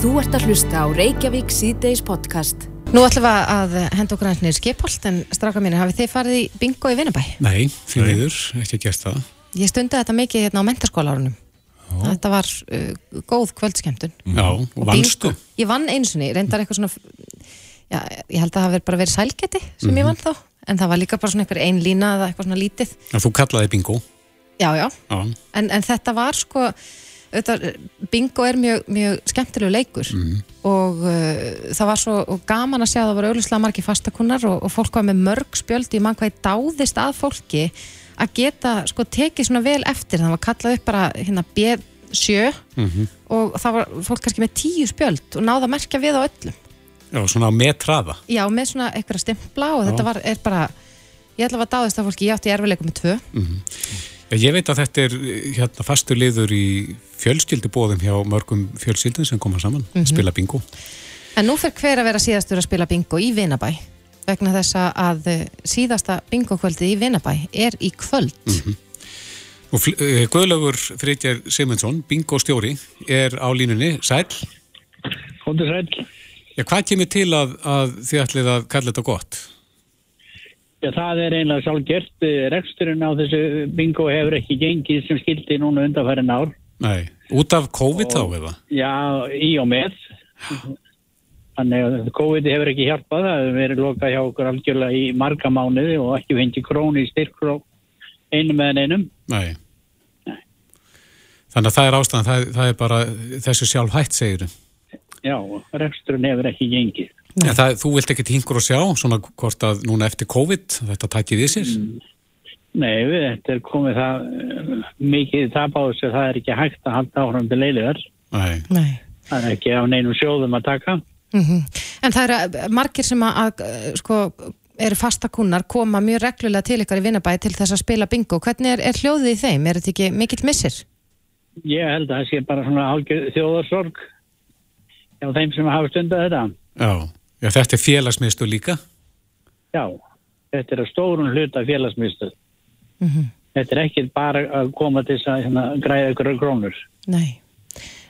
Þú ert að hlusta á Reykjavík síðdeis podcast. Nú ætlum við að henda okkur aðeins niður skipholt en straka mínu, hafið þið farið í bingo í Vinnabæ? Nei, því miður, ekki gert það. Ég stundi þetta mikið hérna á mentaskólaárunum. Þetta var uh, góð kvöldskemtun. Já, og vannstu. Ég vann einsunni, reyndar eitthvað svona, já, ég held að það hafi bara verið sælgeti sem ég vann þá, en það var líka bara svona einhver ein lína eða eitthvað svona lítið. En þú kallaði bingo. Já, já, Já, en, en var bingo er mjög, mjög skemmtilegu leikur. Og uh, það var svo gaman að sjá að það var auðvitað margir fastakunnar og, og fólk var með mörg spjöld í mann hvað dáðist að fólki að geta sko tekið svona vel eftir. Það var kallað upp bara hérna B7 og það var fólk kannski með tíu spjöld og náða að merkja við á öllum. Já svona með traða. já með svona eitthvað stimpla og þetta var, er bara ég ætla að dáðist að fólki, ég átti erfileikum með tvö. Já, Ég veit að þetta er hérna fastur liður í fjölskyldubóðum hjá mörgum fjölskyldum sem koma saman, spila bingo. En nú fer hver að vera síðastur að spila bingo í Vinabæ vegna þess að eh, síðasta bingokvöldið í Vinabæ er í kvöld. Og uh, Guðlaugur Freytjar Simonsson, bingo stjóri, er á línunni. Sæl, Hóttu sæl. já, hvað kemur til að, að þið ætlið að kalla þetta gott? Já, það er einlega sjálfgjört. Reksturinn á þessu bingo hefur ekki gengið sem skildi núna undanfærin ár. Nei, út af COVID þá eða? Já, í og með. Þannig að COVID hefur ekki hjálpað. Það hefur verið lokað hjá okkur algjörlega í marga mánuði og ekki fengið krónu í styrk frá einum eða einum. Nei. Þannig að það er ástæðan, það, það er bara þessu sjálf hætt, segir Já, reksturinn hefur ekki gengið. En það, þú vilt ekki tingur og sjá, svona hvort að núna eftir COVID, þetta tækið við sér? Nei, við, þetta er komið það mikið tap á þessu. Það er ekki hægt að halda áhrum til leiliðar. Nei. Nei. Það er ekki á neinum sjóðum að taka. Mm En það eru eh, margir sem að, að eh, sko, eru fastakunnar koma mjög reglulega til ykkar í Vinabæ til þess að spila bingo. Hvernig er, er hljóðið í þeim? Er þetta ekki mikill missir? Ég held að það sé bara svona algjör þjóðarsorg hjá þeim sem hafa stundað þetta. Já. Já, þetta er félagsmiðstu líka. Já, þetta er að stórun hluta félagsmyndstöð. Þetta er ekki bara að koma til að hérna, græða ykkur krónur. Nei.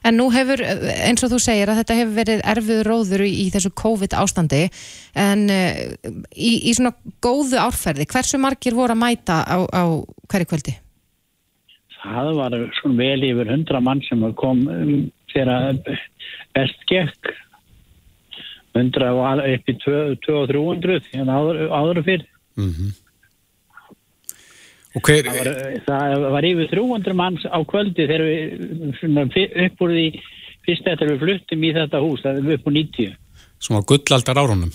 En nú hefur, eins og þú segir að þetta hefur verið erfiður róður í, í þessu COVID ástandi en uh, í, í svona góðu árferði, hversu margir voru að mæta á, á hverju kvöldi? Það var svona vel yfir hundra mann sem kom um, þegar best gekk. Hundra og upp í 2 og 300 hérna áður, áður fyrir. Og hver, Það var, það var yfir 300 manns á kvöldi þegar við svona, fi- upp úr því fyrst eftir við fluttum í þetta hús, það er upp úr 90. svona gullaldar árunum.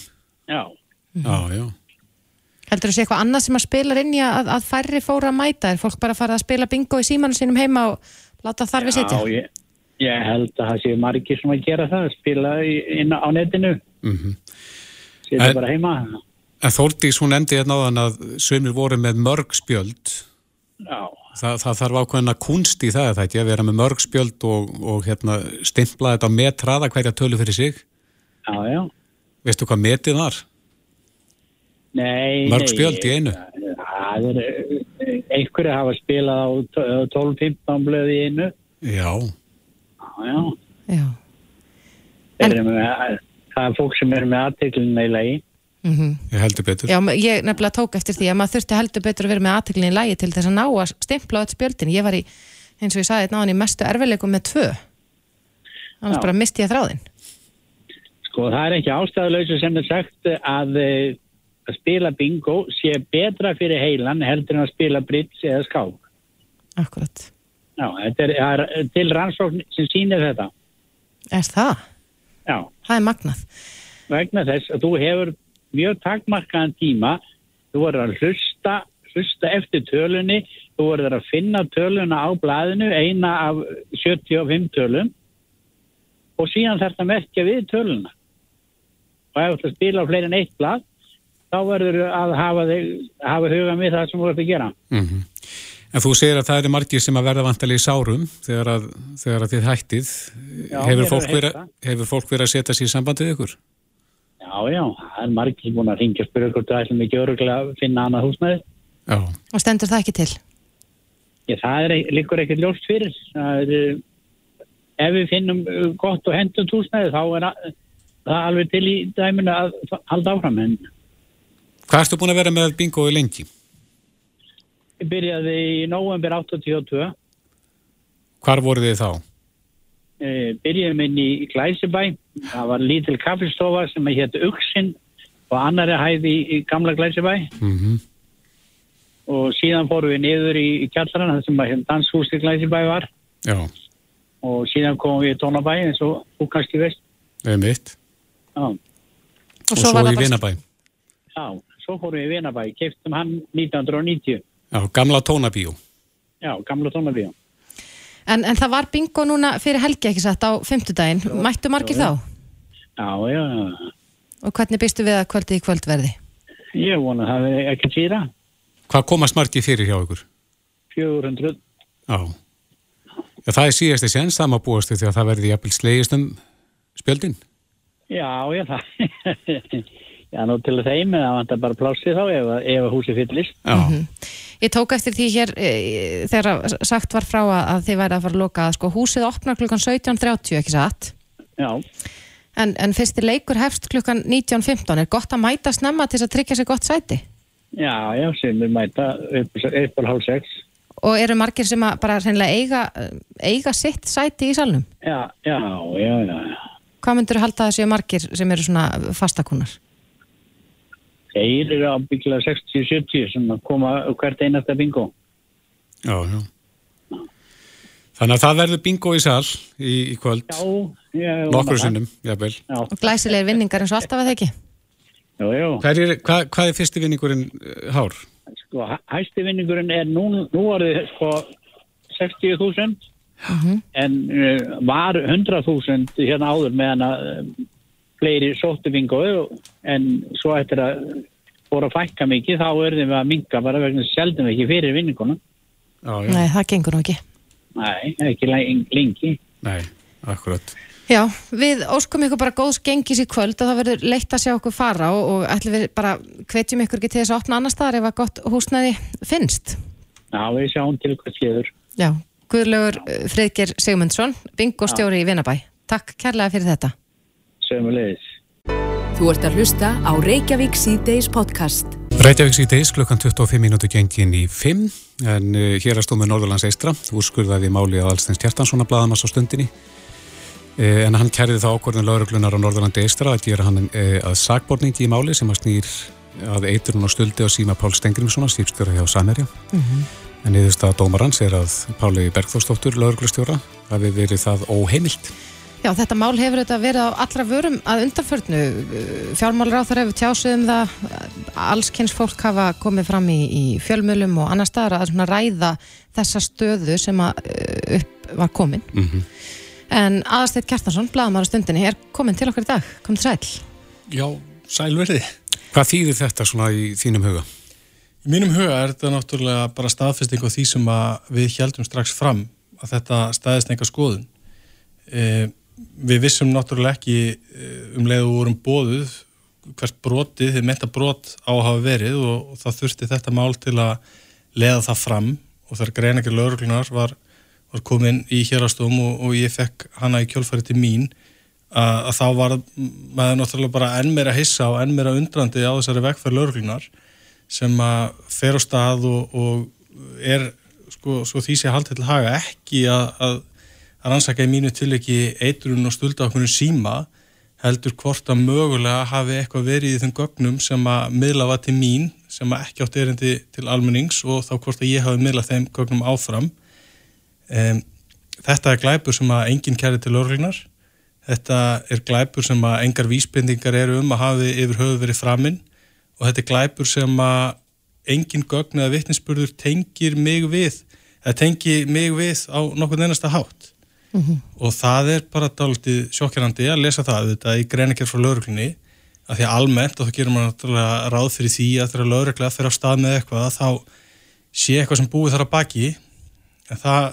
Já, Já, já. Heldur þú sé eitthvað annað sem að spilar inn í að, að færri fóra að mæta? Er fólk bara að fara að spila bingo í símanu sínum heima og láta þar við sitja? Já, ég, ég held að það séu margir sem að gera það, spila í- inn á netinu. Mm Mhm. Sitja bara heima. En Þórdís, hún endi hérna áðan að sömur voru með mörg spjöld. Já, Það, það þarf ákveðina kunst í það, er það ekki, að vera með mörg spjöld og, og hérna, stimpla þetta með traða hverja tölu fyrir sig. já, já. Veistu hvað metið var? Nei, Mörg nei, spjöld í einu? Það er, einhverju hafa spilað á t- 12-15 blöði í einu. Já. Já, já. Já. Með, það er fólk sem eru með aðteklinu í lagi. Mm Ég heldur betur. Já, ég nefnilega tók eftir því að maður þurfti heldur betur að vera með aðteklinn í lægi til þess að ná að stimpla öll spjöldin. Ég var í, eins og ég sagði, náðan í mestu erfileikum með tvö. Annars Já. bara misti ég þráðinn. Sko, það er ekki ástæðuleysu sem er sagt að, eh, að spila bingo sé betra fyrir heilan heldur en að spila bridge eða skák. Akkurat. Já, þetta er, það er til rannsókn sem sýnir þetta. Er það? Já, Það er magnað. vegna þess að þú hefur mjög takmarkaðan tíma, þú voru að hlusta, hlusta eftir tölunni, þú voru að finna töluna á blaðinu, eina af 75 tölum og síðan þarf það merkja við töluna. Og ef þú að spila fleiri en eitt blað, þá verður að hafa, hafa huga með það sem þú ert að gera. Mm En þú segir að það eru margir sem að verða vantalegi sárum þegar að, þegar að þið hættið. Já, hefur, fólk heyrt hefur fólk verið að setja sér í sambandið ykkur? Já, já, það er margir búin að ringja og spyrja hvort það ætlum ekki öruglega að finna annað húsnæði. Já. Og stendur það ekki til? Ég, það er, líkur ekkert ljóst fyrir. Það er, ef við finnum uh, gott og hendum húsnæði þá er að- það alveg til í dæminu að halda áfram en Hvað ertu búin að vera með bingo í lengi? ég byrjaði í november 82 Hvar voru þið þá? E, byrjaði minn í Glæsibæ. Það var lítil kaffistofa sem hétt Uxin og annari hæði í, í gamla Glæsibæ. Mm og síðan fórum við niður í, í kjallarann þar sem að danshús í Glæsibæ var. Já, og síðan komum við í Tónabæ eins og veist. Við mitt. já, Og svo, var það í Vinabæ. já, svo fórum við í Vinabæ. Keftum hann 1990 Já, gamla tónabíó. já, gamla Tónabæ En, en það var bingo núna fyrir helgi ekki satt á fimmtudaginn. Mættu margir þá? já, já, já Og hvernig býstu við að kvöldið í kvöld verði? Ég vona að það er ekki týra. Hvað komast margir fyrir hjá ykkur? 400. Já. Já, það er síðasti séns, það má búast við því að það verði jafnvel slegist um spjöldin. Já, já, það. já, nú til þeim, en það vantar bara plássið þá ef, ef húsið fyllist. Já, Ég tók eftir því hér e, þegar sagt var frá að, að þið væri að fara að loka að sko húsið opnar klukkan 17.30 ekki satt Já, en, en fyrsti leikur hefst klukkan 19.15 er gott að mæta snemma til þess að tryggja sér gott sæti já, já, sem við mæta upp, upp á hálf sex. og eru margir sem að bara reynilega eiga, eiga sitt sæti í salnum Já, já, já, já. já. hvað myndur þú halda að séu margir sem eru svona fastakunnar? Þeir eru á byggla 60-70 sem koma hvert einasta bingo. já, já. Þannig að það verður bingo í sal í, í kvöld, það. sinnum, jafnvel. Já, og glæsilegir vinningar eins og alltaf að það ekki já, já. Hvað er, hvað er fyrsti vinningurinn uh, hár? Sko, hæ- hæsti vinningurinn er nú, nú orðið sko 60.000 en uh, var 100.000 hérna áður meðan að uh, fleiri sóttu bingo en svo eftir að fór að fækka mikið þá verðum við að minka bara vegna seldum við ekki fyrir vinninguna. Nei, það gengur nú ekki Nei, ekki len- lengi Nei, akkurat. Já, við óskum ykkur bara góðs gengis í kvöld og það verður leitt að sjá okkur fara og, og ætlum við bara hvetjum ykkur ekki til þess að opna annar staðar ef að gott húsnæði finnst. Já, við sjáum til hvað séður Já, Guðlaugur eh, Friðger Sigmundsson, bingostjóri í Vinabæ. Takk kærlega fyrir þetta. Sömulegis Þú ert að hlusta á Reykjavík C-Days podcast. Reykjavík síðdeis klukkan 25 minúti gengin í 5 en uh, hér að stómið Norðurlands eistra úrskurðaði máli að Alstens Kjartanssona blaðamast á stundinni uh, en hann kærði þá ákvörðin lauruglunar á Norðurlandi eistra að gera hann uh, að sagborningi í máli sem að snýr að eiturinn og stuldi á síma Pál Stengrimssona sípstjóra hjá Samerja en niðurstaða dómarans er að Páli Bergþórsdóttur lauruglustjóra hafi verið það óheimilt Já, þetta mál hefur þetta verið á allra vörum að undanförnu. Fjármálur á þar hefur tjásið um það, allskynns fólk hafa komið fram í, í fjölmjölum og annar staðar að svona ræða þessa stöðu sem að eh, upp var komin. mm En Aðarsteit Kjartansson, blaðamæra stundinni, er komin til okkar í dag. Kom til sæl. Já, sælverði. Hvað þýðir þetta svona í þínum huga? Í mínum huga er þetta náttúrulega bara staðfesting á því sem að við heldum strax fram að þetta staðist einhver skoðun. E, við vissum náttúrulega ekki e, um leið og vorum bóðuð hvert brotið, þið menta brot á að hafa verið og, og það þurfti þetta mál til að leða það fram. Og þegar greinakir lauruglunar var, var komin í hérastóm og, og ég fekk hana í kjölfæri til mín að, að þá var maður náttúrulega bara enn meira hissa og enn meira undrandi á þessari vegferð lauruglunar sem að fer á stað og, og er sko, sko því sé haldið til haga ekki að, að, að rannsaka í mínu tilviki eitrun og stulda okkur síma heldur hvort að mögulega hafi eitthvað verið í þeim gögnum sem að miðla var til mín sem að ekki átt erindi til almennings og þá hvort að ég hafi miðlað þeim gögnum áfram. Um, þetta er glæpur sem að enginn kæri til örlunar þetta er glæpur sem að engar vísbendingar eru um að hafi yfir höfu verið framinn og þetta er glæpur sem að engin gögn eða vittnisspurður tengir mig við eða tengir mig við á nokkur einasta hátt og það er bara dálítið sjokkjarandi að lesa það þetta í greinakjör frá lauruglunni að því að almennt og þá gerir maður náttúrulega ráð fyrir því að þegar laurugla fyrir á stað með eitthvað þá sé eitthvað sem búið þar að baki. En það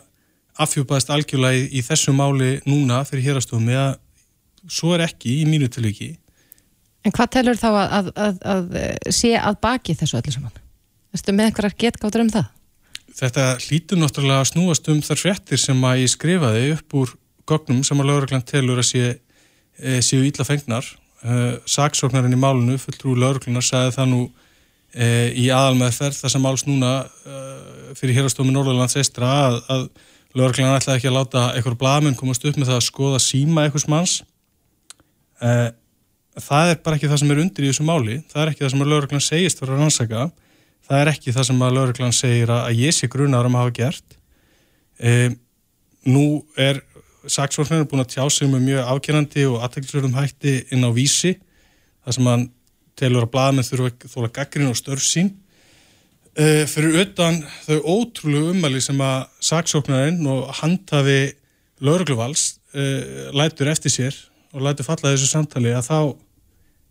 afhjúpaðist algjörlega í, í þessu máli núna fyrir hérastofumi að svo er ekki í mínu tilviki. En hvað telur þá að, að, að, að sé að baki þessu öllu saman? Erstu með þetta hlýtur náttúrulega að snúast um þar fréttir sem að ég skrifaði upp úr gögnum sem að lauruglan telur að sé, e, séu ítla fengnar. E, saksóknarinn í málunu fulltrú lauruglunar sagði það nú e, í aðalmeðferð þar sem máls núna e, fyrir hérastómi Norðurlands eistra að, að lauruglan ætlaði ekki að láta eitthvað blamenn komast upp með það að skoða síma eitthvað manns. E, það er bara ekki það sem er undir í þessu máli. Það er ekki það sem að lauruglan segist fyrir að rannsaka það er ekki það sem að lauruglan segir að ég sé grunar um að hafa gert. E, nú er saksfólknir búin að tjá sig með mjög ákjærandi og aðtæklusverðum hætti inn á vísi þar sem hann telur að blaðmenn þurfa þóla gaggrin og störf sín. E, fyrir utan þau ótrúlegu umæli sem að saksfólknarinn og handhafi laurugluvals e, lætur eftir sér og lætur falla þessu samtali að þá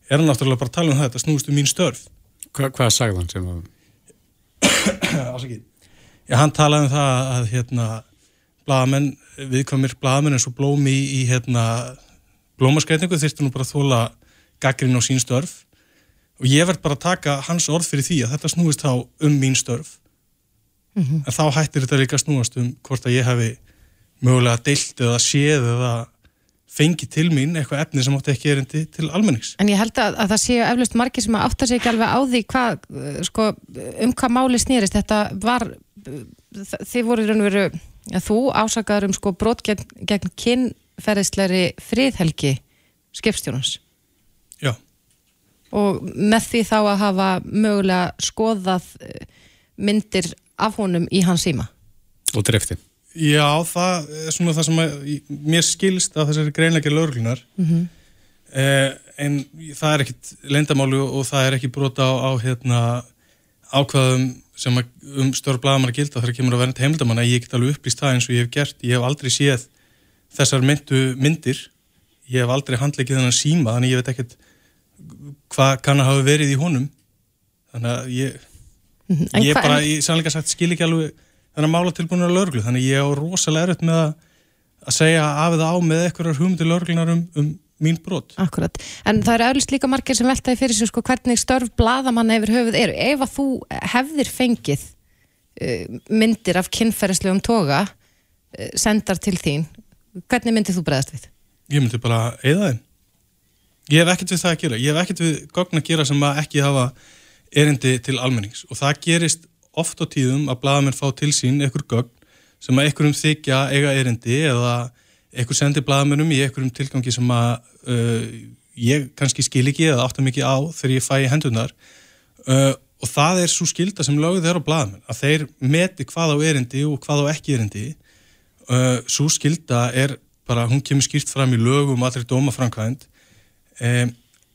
er hann náttúrulega bara að tala um þetta snúistu um mín störf. Hva, Hvað sagði hann sem að Já, hann talaði um það að hérna, blaðamenn, viðkvæmir blaðamenn eins og blómi í, í hérna, blómaskreitingu þurftu nú bara að þóla gaggrinn á sín störf og ég verð bara að taka hans orð fyrir því að þetta snúist þá um mín störf mm -hmm. en þá hættir þetta líka snúast um hvort að ég hefi mögulega deilt eða séð eða fengi til mín eitthvað efni sem átti ekki erindi til almennings. En ég held að, að það séu eflust margir sem átta sig ekki alveg á því hvað, sko, um hvað máli snýrist. Þetta var, þið voru raun og veru, að þú ásakaður um sko brot gegn, gegn kynferðisleiri friðhelgi skipstjónans. Já. Og með því þá að hafa mögulega skoðað eh, myndir af honum í hans síma. Og drefti. Já, það er svona það sem að, mér skilst að þessari greinleikir lauruglunar mm -hmm. eh, en það er ekkit lendamálu og það er ekki brota á, á hérna, ákvaðum sem að, um störf blagamara gilda þegar kemur að verða heimildamanna, ég get alveg upplýst það eins og ég hef gert, ég hef aldrei séð þessar myndu myndir. Ég hef aldrei handleikið þennan síma þannig ég veit ekkert hvað kann að hafa verið í honum. Þannig að ég mm -hmm. ég bara, ég sannleika sagt, skil ekki alveg þennan mála tilbúinur að lauruglu þannig ég á rosalega erfitt með að, að segja af eða á með eitthvað hugmyndir lauruglunar um, um mín brot. Akkurat, en það eru auðvist líka margir sem veltaði fyrir sig sko hvernig störf bladamann yfir höfuð eru. Ef að þú hefðir fengið uh, myndir af kynferðislegum toga uh, sendar til þín, hvernig myndir þú bregðast við? Ég myndi bara eða þeim. Ég hef ekkert við það að gera. Ég hef ekkert við gogn að gera sem að ekki hafa erindi til almennings og það gerist oft á tíðum að bladamenn fá til sín einhver gögn sem að einhverjum þykja eiga erindi eða einhver sendir bladamennum í einhverjum tilgangi sem að uh, ég kannski skil ekki eða áttar mikið á þegar ég fæ í hendunar uh, og það er svo skilda sem lögð er á bladamenn að þeir meti hvað á erindi og hvað á ekki erindi. Uh, svo skilda er bara, hún kemur skýrt fram í lögum allir dómafrankvæðend um,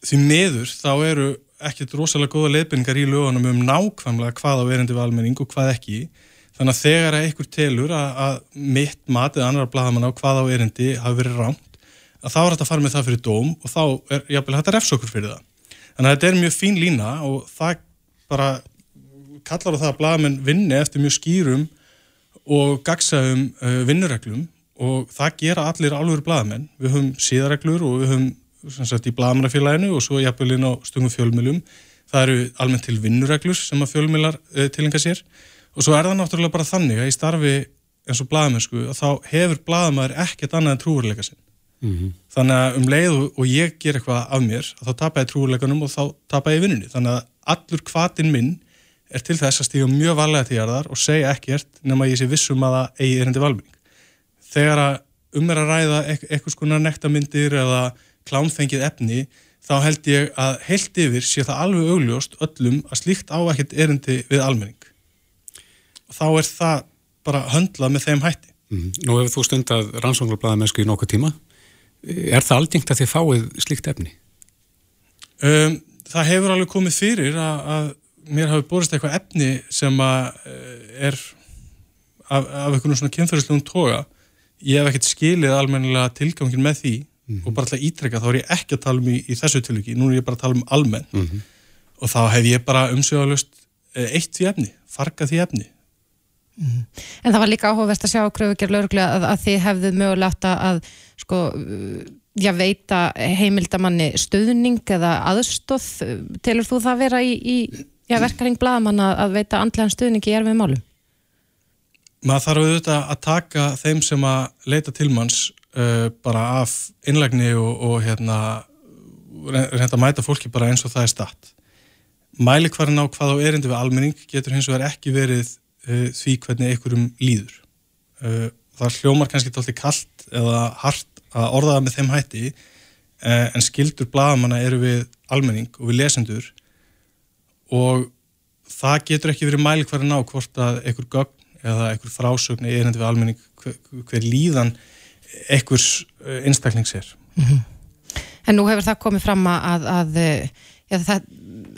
því meður þá eru ekkert rosalega góða leifinningar í lögunum um nákvæmlega hvað á verandi valmenning og hvað ekki. Þannig að þegar að einhver telur að, að mitt mat eða annar bladamann á hvað á erindi hafi verið rámt að þá er þetta að fara með það fyrir dóm og þá er jáfnvel þetta refsokkur fyrir það. Þannig að þetta er mjög fín lína og það bara kallar á það að bladamenn vinni eftir mjög skýrum og gagsaðum uh, vinnureglum og það gera allir alveg bladamenn við höfum síðareglur og við höfum sagt, í Blamarafélaginu og svo jafnvel inn á stungum fjölmjölum. Það eru almennt til vinnureglur sem að fjölmjölar uh, eh, tilenga sér og svo er það náttúrulega bara þannig að í starfi eins og bladamennsku að þá hefur bladamæður ekkert annað en trúurleika sinn. Mm -hmm. Þannig að um leið og, og ég ger eitthvað af mér að þá tapa ég trúurleikanum og þá tapa ég vinnunni. Þannig að allur kvatin minn er til þess að stíga mjög valega til jarðar og segja ekkert nema ég sé vissum að það eigi erindi valming. Þegar að um er að ræða eitthvað skonar nektarmyndir eða klámfengið efni þá held ég að heilt yfir sé það alveg augljóst öllum að slíkt á ekkert erindi við almenning. Og þá er það bara höndlað með þeim hætti. Mm. Nú hefur þú stundað rannsónglablaðamennsku í nokkuð tíma. Er það aldingt að þið fáið slíkt efni? Um, það hefur alveg komið fyrir að, að mér hafi borist eitthvað efni sem að eh, er af, af einhvern svona kynferðislegum toga. Ég hef ekkert skilið almennilega tilgangin með því mm -hmm. og bara alltaf ítrekka þá er ég ekki að tala um í, í þessu tilviki, nú er ég bara að tala um almenn mm -hmm. og þá hef ég bara umsögalust eh, eitt því efni, farga því efni mm -hmm. En það var líka áhugavert að sjá kröfugjör lauruglega að, að þið hefðu mögulegt að sko, já, veita heimildamanni stöðning eða aðstóð telur þú það vera í, í já, verkaring bladamann að veita andlegan stöðning í erfið málum? Maður þarf auðvitað að taka þeim sem að leita til manns uh, bara af innlegni og, og hérna reynda að mæta fólki bara eins og það er statt. Mælikvarðin á hvað á erindi við almenning getur hins vegar ekki verið uh, því hvernig einhverjum líður. Uh, það hljómar kannski tólti kallt eða hart að orðaða með þeim hætti uh, en skildur blagamanna eru við almenning og við lesendur og það getur ekki verið mælikvarðin á hvort að einhver gögn eða einhver frásögn er erindi við almenning hver, hver líðan einhvers uh, einstakling sér mm -hmm. En nú hefur það komið fram að, að já, það,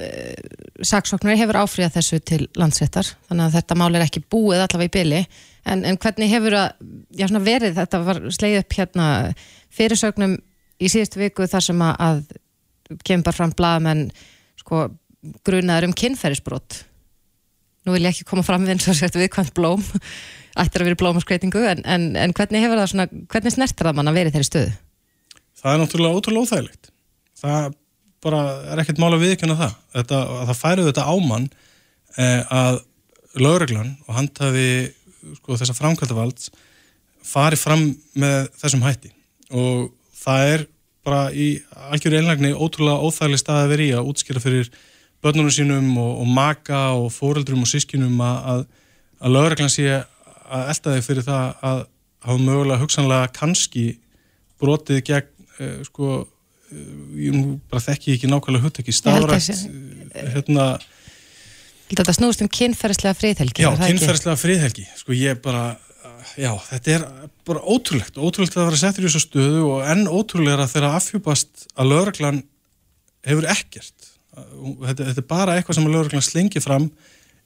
uh, saksóknari hefur áfríðað þessu til landsréttar þannig að þetta mál er ekki búið allavega í byli en, en hvernig hefur að, já, verið þetta var sleið upp hérna fyrirsögnum í síðustu viku þar sem að, að kemur fram blaðamenn sko, grunaður um kynferðisbrot. Nú vil ég ekki koma fram við eins og sérstu viðkvæmt blóm ættir að vera blómaskreitingu en, en, en hvernig hefur það svona, hvernig snertir það mann að vera í þeirri stöðu? Það er náttúrulega ótrúlega óþægilegt. Það bara er ekkert mál að viðkjöna það. Þetta, að það færuð þetta ámann eh, að lögreglan og handhafi sko, þessa framkvæmdavalds fari fram með þessum hætti. Og það er bara í algjörðu einlagni ótrúlega óþægileg stað að vera í að útskýra fyrir börnunum sínum og, og maka og fóreldrum og sískinum að, að, að lögreglan sé að elda þig fyrir það að hafa mögulega hugsanlega kannski brotið gegn eh, sko ég nú bara þekki ekki nákvæmlega hutt ekki stafrætt eh, hérna Þetta snúst um kynferðslega friðhelgi Já, kynferðslega friðhelgi. Sko ég bara, já, þetta er bara ótrúlegt, ótrúlegt að það vera settur í þessu stöðu og enn ótrúlega þegar afhjúpast að lögreglan hefur ekkert. Þetta, þetta er bara eitthvað sem að lögreglan slengi fram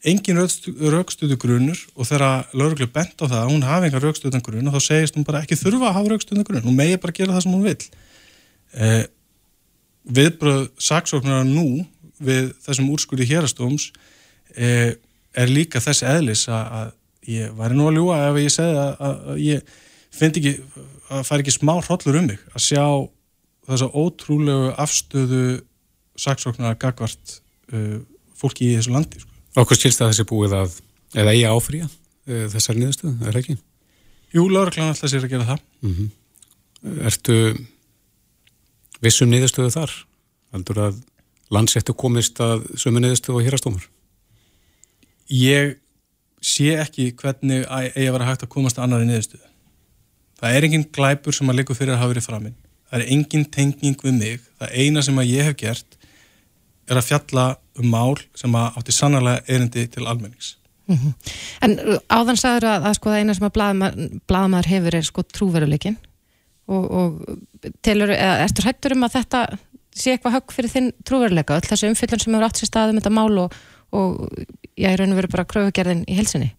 engin raukstuðu grunur og þegar lögreglu bent á það að hún hafi enga raukstuðan grun og þá segist hún bara ekki þurfa að hafa raukstuðan grun hún megi bara gera það sem hún vil eh, viðbröð saksóknara nú við þessum úrskurði hérastóms eh, er líka þess eðlis að, ég væri nú að ljúa ef ég segði að, að, að ég finnst ekki að fara ekki smá hrollur um mig að sjá þessa ótrúlegu afstöðu saksóknara gagvart uh, fólki í þessu landi sko. Okkur skilst að þessi búið að eða ég áfrýja uh, þessar niðurstöðu, er ekki? Jú, lauraglann alltaf sér að gera það mm -hmm. Ertu vissum niðurstöðu þar? Haldur að landsettu komist að sömu niðurstöðu og hérastómar? Ég sé ekki hvernig eigi að vera hægt að komast að annari niðurstöðu. Það er engin glæpur sem að liku fyrir að hafa verið framinn. Það er engin tenging við mig. Það eina sem að ég hef gert er að fjalla um mál sem átti sannarlega erindi til almennings. Mm -hmm. En áðan sagður að, að sko það eina sem að blaðmaður hefur er sko trúveruleikin og, og telur, eða ertur hættur um að þetta sé eitthvað högg fyrir þinn trúveruleika öll þessu umfyllun sem hefur átt sér staðum þetta mál og, og ég er raun og verið bara kröfugerðin í helsinni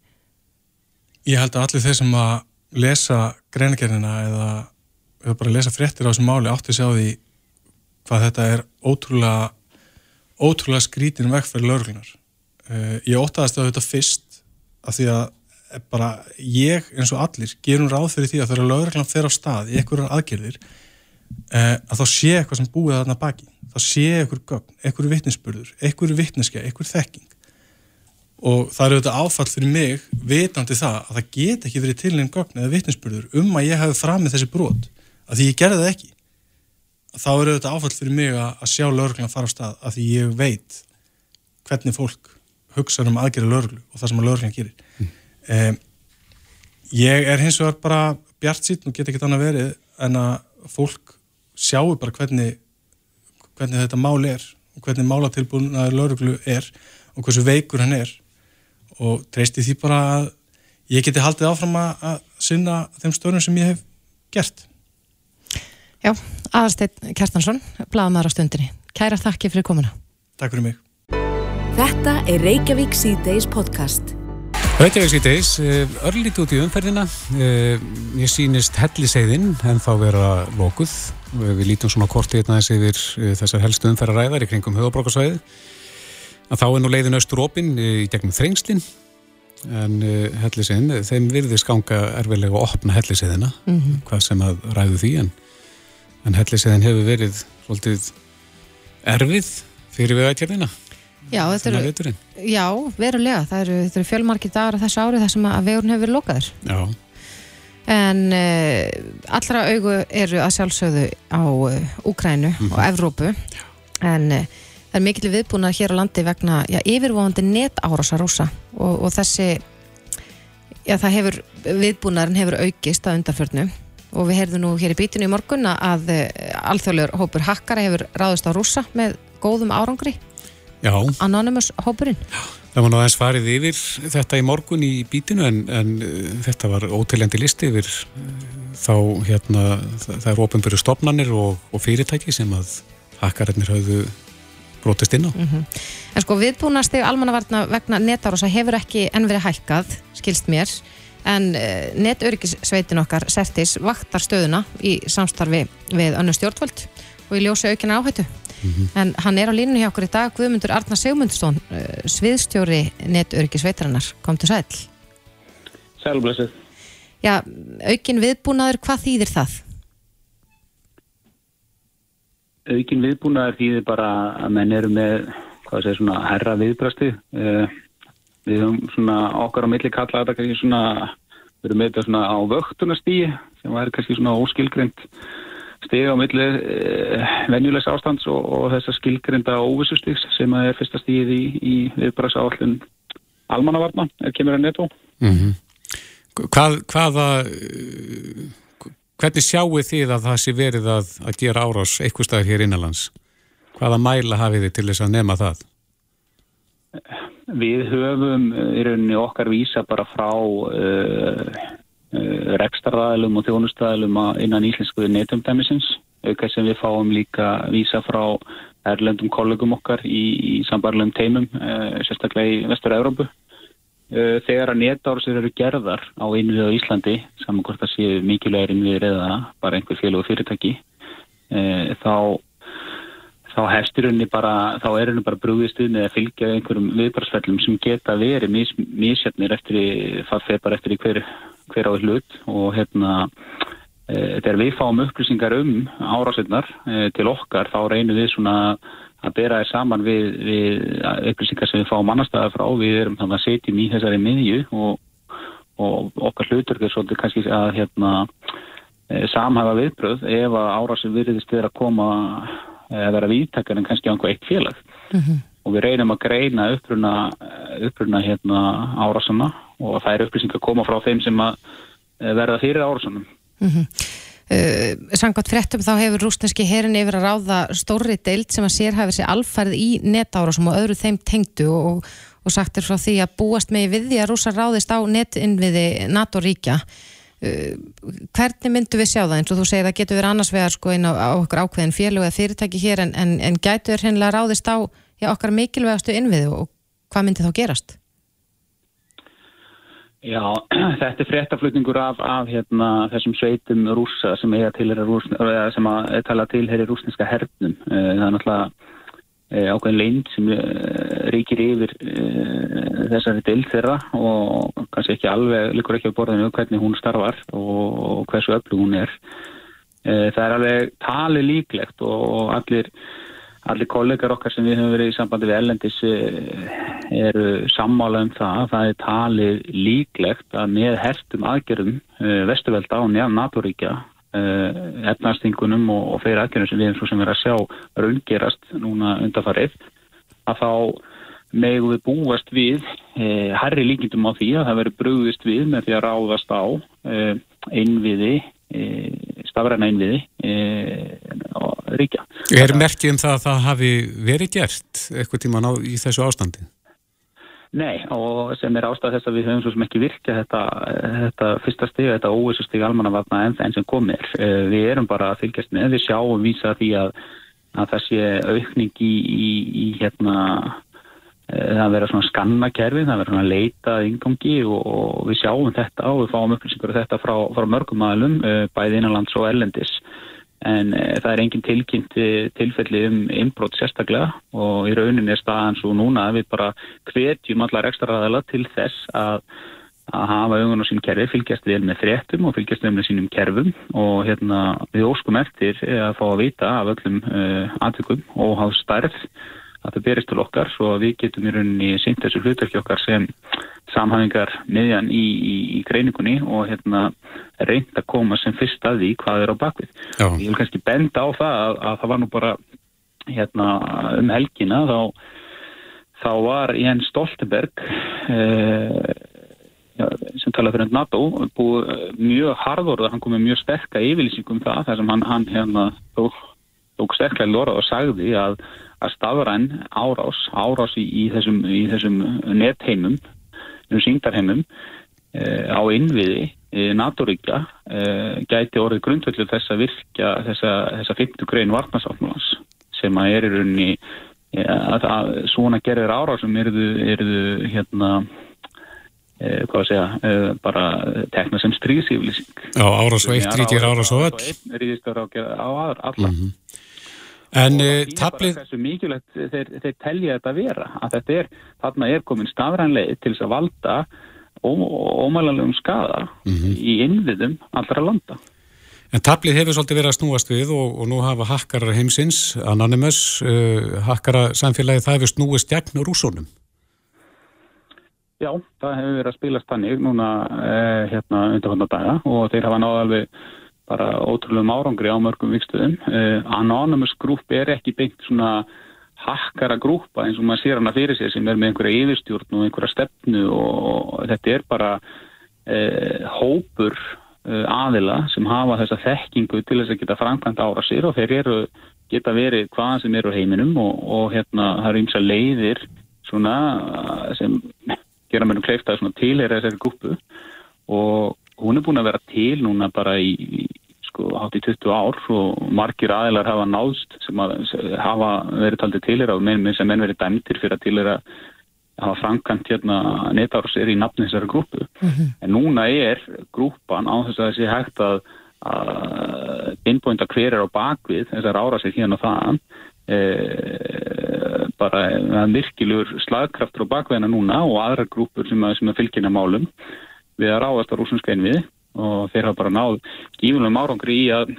Ég held að allir þeir sem að lesa greinagerðina eða, eða bara lesa fréttir á þessu máli átti að sjá því hvað þetta er ótrúlega ótrúlega skrítin vegferð löglunar uh, ég óttaðast að þetta fyrst af því að bara ég eins og allir gerum ráð fyrir því að þegar lögreglan fer á stað í einhverjar aðgerðir eh, að þá sé eitthvað sem búið þarna baki. Þá sé einhver gögn, einhver vittnesspurður einhver vittneska, einhver þekking. Og það eru þetta áfall fyrir mig vitandi það að það get ekki verið til einn gögn eða vittnesspurður um að ég hafi framið þessi brot. Að því ég gerði það ekki þá eru þetta áfall fyrir mig að sjá lögreglan fara á stað að því ég veit hvernig fólk hugsa um aðgerða lögreglu og það sem að lögreglan gerir mm. Um, ég er hins vegar bara bjart síðan og get ekki þannig að verið en að fólk sjáu bara hvernig, hvernig þetta mál er og hvernig málatilbúin að lauruglu er og hversu veikur hann er og treysti því bara að ég geti haldið áfram að sinna þeim störnum sem ég hef gert. Já, aðarsteit Kjartansson, bladamæður á stundinni. Kæra þakki fyrir komuna. Takk fyrir mig. Þetta er Reykjavík C-Days podcast. Reykjavík síðdeis, eh, örlítið út í umferðina, eh, ég sýnist helliseiðinn en þá vera lókuð. Við lítum svona kortið hérna þessi yfir eh, þessar helstu umferðaræðar í kringum höfabrókarsvæði. Þá er nú leiðin austur opinn í gegnum þrengslinn en helliseiðinn, þeim virðist ganga erfilega að opna helliseiðina, mm -hmm. hvað sem að ræðu því en, en helliseiðin hefur verið svolítið erfið fyrir við aðtjörðina. Já, eru, já, verulega. Það eru, eru fjölmarkið dagar á þessu ári þar sem að vegurinn hefur verið lokaður. Já, en uh, allra augu eru að sjálfsögðu á uh, Úkrænu og Evrópu. En uh, það er mikill viðbúnað hér á landi vegna já, yfirvofandi netárasa rúsa og, og þessi já, það hefur, viðbúnaðurinn hefur aukist að undarförnu og við heyrðum nú hér í bítinu í morgun að uh, alþjóðlegur hópur hakkara hefur ráðist á rúsa með góðum árangri. Já, Anonymous hópurinn. Það var nú aðeins farið yfir þetta í morgun í bítinu en, en uh, þetta var ótilendi listi yfir uh, þá hérna það, er ofinbyrju stopnarnir og, og fyrirtæki sem að hakkararnir hafðu brotist inn á. En sko viðbúnastig almannavarna vegna netárosa hefur ekki enn verið hækkað, skilst mér, en uh, netörygissveitin okkar, Sertis, vaktar stöðuna í samstarfi við önnu stjórnvöld og í ljósi aukina áhættu. En hann er á línunni hjá okkur í dag, Guðmundur Arnar Sigmundsson, uh, sviðstjóri netöryggisveitarinnar, kom til sæl. Sælblessið. Já, aukin viðbúnaður, hvað þýðir það? Aukin viðbúnaður þýðir bara að menn eru með, hvað segir svona, herra viðbrasti. Uh, við höfum svona okkar á milli kalla þetta kannski svona, við erum með þetta svona á vöktunastíi sem væri kannski svona óskilgreynd stíg á milli uh, venjulegs ástands og, og þessa skilgreinda óvissustíks sem er fyrsta stíð í, í viðbragsáallun almannavarna, er kemur að netó. Hvað, hvaða, hvernig sjáu þið að það sé verið að, að gera árás eitthvað staðar hér innanlands? Hvaða mæla hafið þið til þess að nema það? Við höfum uh, í rauninni okkar vísa bara frá uh, uh, rekstarðaðilum og þjónustæðilum innan íslensku netumdæmisins, auka sem við fáum líka vísa frá erlendum kollegum okkar í, í sambarlegum teimum, uh, sérstaklega í vestur-Európu. Þegar að netárasir eru gerðar á innvið á Íslandi, saman hvort það séu mikilvægir innviðir eða bara einhver félag og fyrirtæki, þá þá hefstur henni bara, þá er henni bara brúðist við með að fylgja einhverjum viðbrarsfellum sem geta verið mis, misjöfnir eftir, í- það fer bara eftir í hver, hver á hlut og hérna e, þegar við fáum upplýsingar um árásinnar e, til okkar þá reynum við svona að bera þér saman við, við upplýsingar sem við fáum annarstaðar frá, við erum þannig að setjum í þessari miðju og, og okkar hlutur er svolítið kannski að hérna e, samhæfa viðbröð ef að árásin virðist vera að koma vera vítakar en kannski á einhver eitt félag og við reynum að greina uppruna, uppruna hérna árásana og það er upplýsing að koma frá þeim sem að eh, verða fyrir árásanum. Uh, Samkvæmt fréttum þá hefur rúsneski herin yfir að ráða stórri deild sem að sérhæfir sér alfærið í netárásum og öðru þeim tengdu og, og sagt er frá því að búast með við því að rúsa ráðist á netinnviði NATO-ríkja. Hvernig myndu við sjá það eins og þú segir að getur verið annars vegar sko inn á, á okkur ákveðin félög eða fyrirtæki hér en, en, en gætur hennilega ráðist á já, okkar mikilvægastu innviði og hvað myndi þá gerast? Já, þetta er fréttaflutningur af, af hérna, þessum sveitum rúsa sem eða sem að tala til hér í rúsneska hernum. Eh, Það er náttúrulega ákveðin leind sem eh, ríkir yfir eh, þessari dild þeirra og kannski ekki alveg, líkur ekki á borðinu hvernig hún starfar og hversu öflug hún er. Eh, Það er alveg tali líklegt og allir allir kollegar okkar sem við höfum verið í sambandi við ellendis eh, eru sammála um það að það er talið líklegt að með hertum aðgerðum vesturvelda á njá NATO-ríkja efnarstingunum og, og fyrir aðgerðum sem við erum svo sem verið að sjá raungerast núna undarfarið að þá megum við búast við eh, herri líkindum á því að það verið brugðist við með því að ráðast á eh, einviði eh, stafræna einviði eh, og ríkja. Er merkið um það að það hafi verið gert eitthvað tíman á, í þessu ástandi? Nei, og sem er ástæð þess að við höfum svo sem ekki virkja þetta, þetta fyrsta stig, þetta óvissu stig almannavarna enn enn sem komir. Eh, Við erum bara að fylgjast með, við sjáum vísa því að, að það sé aukning í, í, í hérna, eh, það vera svona skannakerfi, það vera svona leita að ingangi og, og við sjáum þetta og við fáum upplýsingur af þetta frá, frá mörgum aðlum, eh, bæði innanlands og ellendis. En e, það er engin tilkynnt eh, tilfelli um innbrot sérstaklega og í rauninni er staðan svo núna að við bara hvetjum allar ekstra ræðala til þess að, að hafa augun á sín kerfi, fylgjast vel með fréttum og fylgjast vel með sínum kerfum. Og hérna við óskum eftir eh, að fá að vita af öllum uh, aðtökum og hafa stærð að það berist til okkar svo að við getum í rauninni sýnt þessu hlutverki okkar sem samhæfingar miðjan í, í, í greiningunni og hérna reynd að koma sem fyrst að því hvað er á bakvið. Já. Ég vil kannski benda á það að, að það var nú bara hérna um helgina þá, þá var Jens Stoltenberg eh, sem talaði fyrir NATO búið mjög harðorða, hann kom með mjög sterka yfirlýsingum um það þar sem hann, hann hérna tók, tók sterklega lorað og sagði að að stafræn árás, árás í, í þessum, þessum netheimum, þessum síndarheimum e, á innviði e, NATO-ríkja e, gæti orðið grundvöldu þess að virkja þessa, þessa 50 grein vartnarsáttmálans sem að er í rauninni e, að, að svona gerðir árásum eruðu, hérna e, hvað að segja, e, bara tekna sem stríðsíflýsing. Já, árás og eitt ríkir árás og öll. Ríkir á alla. Mm -hmm. En uh, tablið... Þessu mikilvægt þeir, þeir telja þetta vera, að þetta er, þarna er komin stafrænleið til þess að valda ómælanlegum skada mm -hmm. í innviðum allra landa. En tablið hefur svolítið verið að snúast við og, og nú hafa hakkarar heimsins, Anonymous, uh, hakkara samfélagi, það hefur snúist gegn rúsónum. Já, það hefur verið að spilast tannig núna uh, hérna undir hundar daga og þeir hafa náða alveg bara ótrúlega árangri á mörgum vikstöðum. Uh, Anonymous Group er ekki byggt svona hakkara grúpa eins og maður sér hana fyrir sig sem er með einhverja yfirstjórn og einhverja stefnu og þetta er bara uh, hópur uh, aðila sem hafa þessa þekkingu til þess að geta framkvæmt ára sér og þeir eru, geta verið hvaðan sem eru heiminum og, og hérna það eru ymsa leiðir svona sem gera mér um kleifta tilhera þessari grúpu og hún er búin að vera til núna bara í, í sko hátt í 20 ár og margir aðeinar hafa náðst sem að hafa verið taldið til er á með sem enn verið dæmtir fyrir að til er að hafa framkant hérna netárasir í nafni þessari grúpu. Mm -hmm. En núna er grúpan á þess að þessi hægt að, að innbúinda hver er á bakvið þessar árasir hérna og það e, bara virkilegur slagkraftur á bakviðina núna og aðra grúpur sem að, að fylgjina málum við að ráðast á rúsumska einviði og þeir hafa bara náð gífunum árangri í að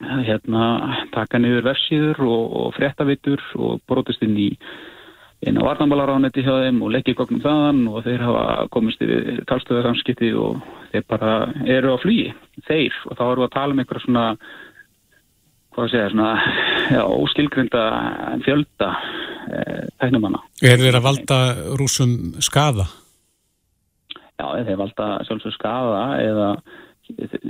hérna, taka niður versiður og, og frettavittur og brotist inn í á varnambalaráneti hjá þeim og leggja í gognum þaðan og þeir hafa komist yfir talstöðarsamskipti og þeir bara eru á flugi, þeir og þá eru að tala um einhverja svona hvað segja, svona já, óskilgrinda fjölda eh, tæknumanna. Er þeir að valda rúsum skada? Já, þeir valda sjálfsög skafa eða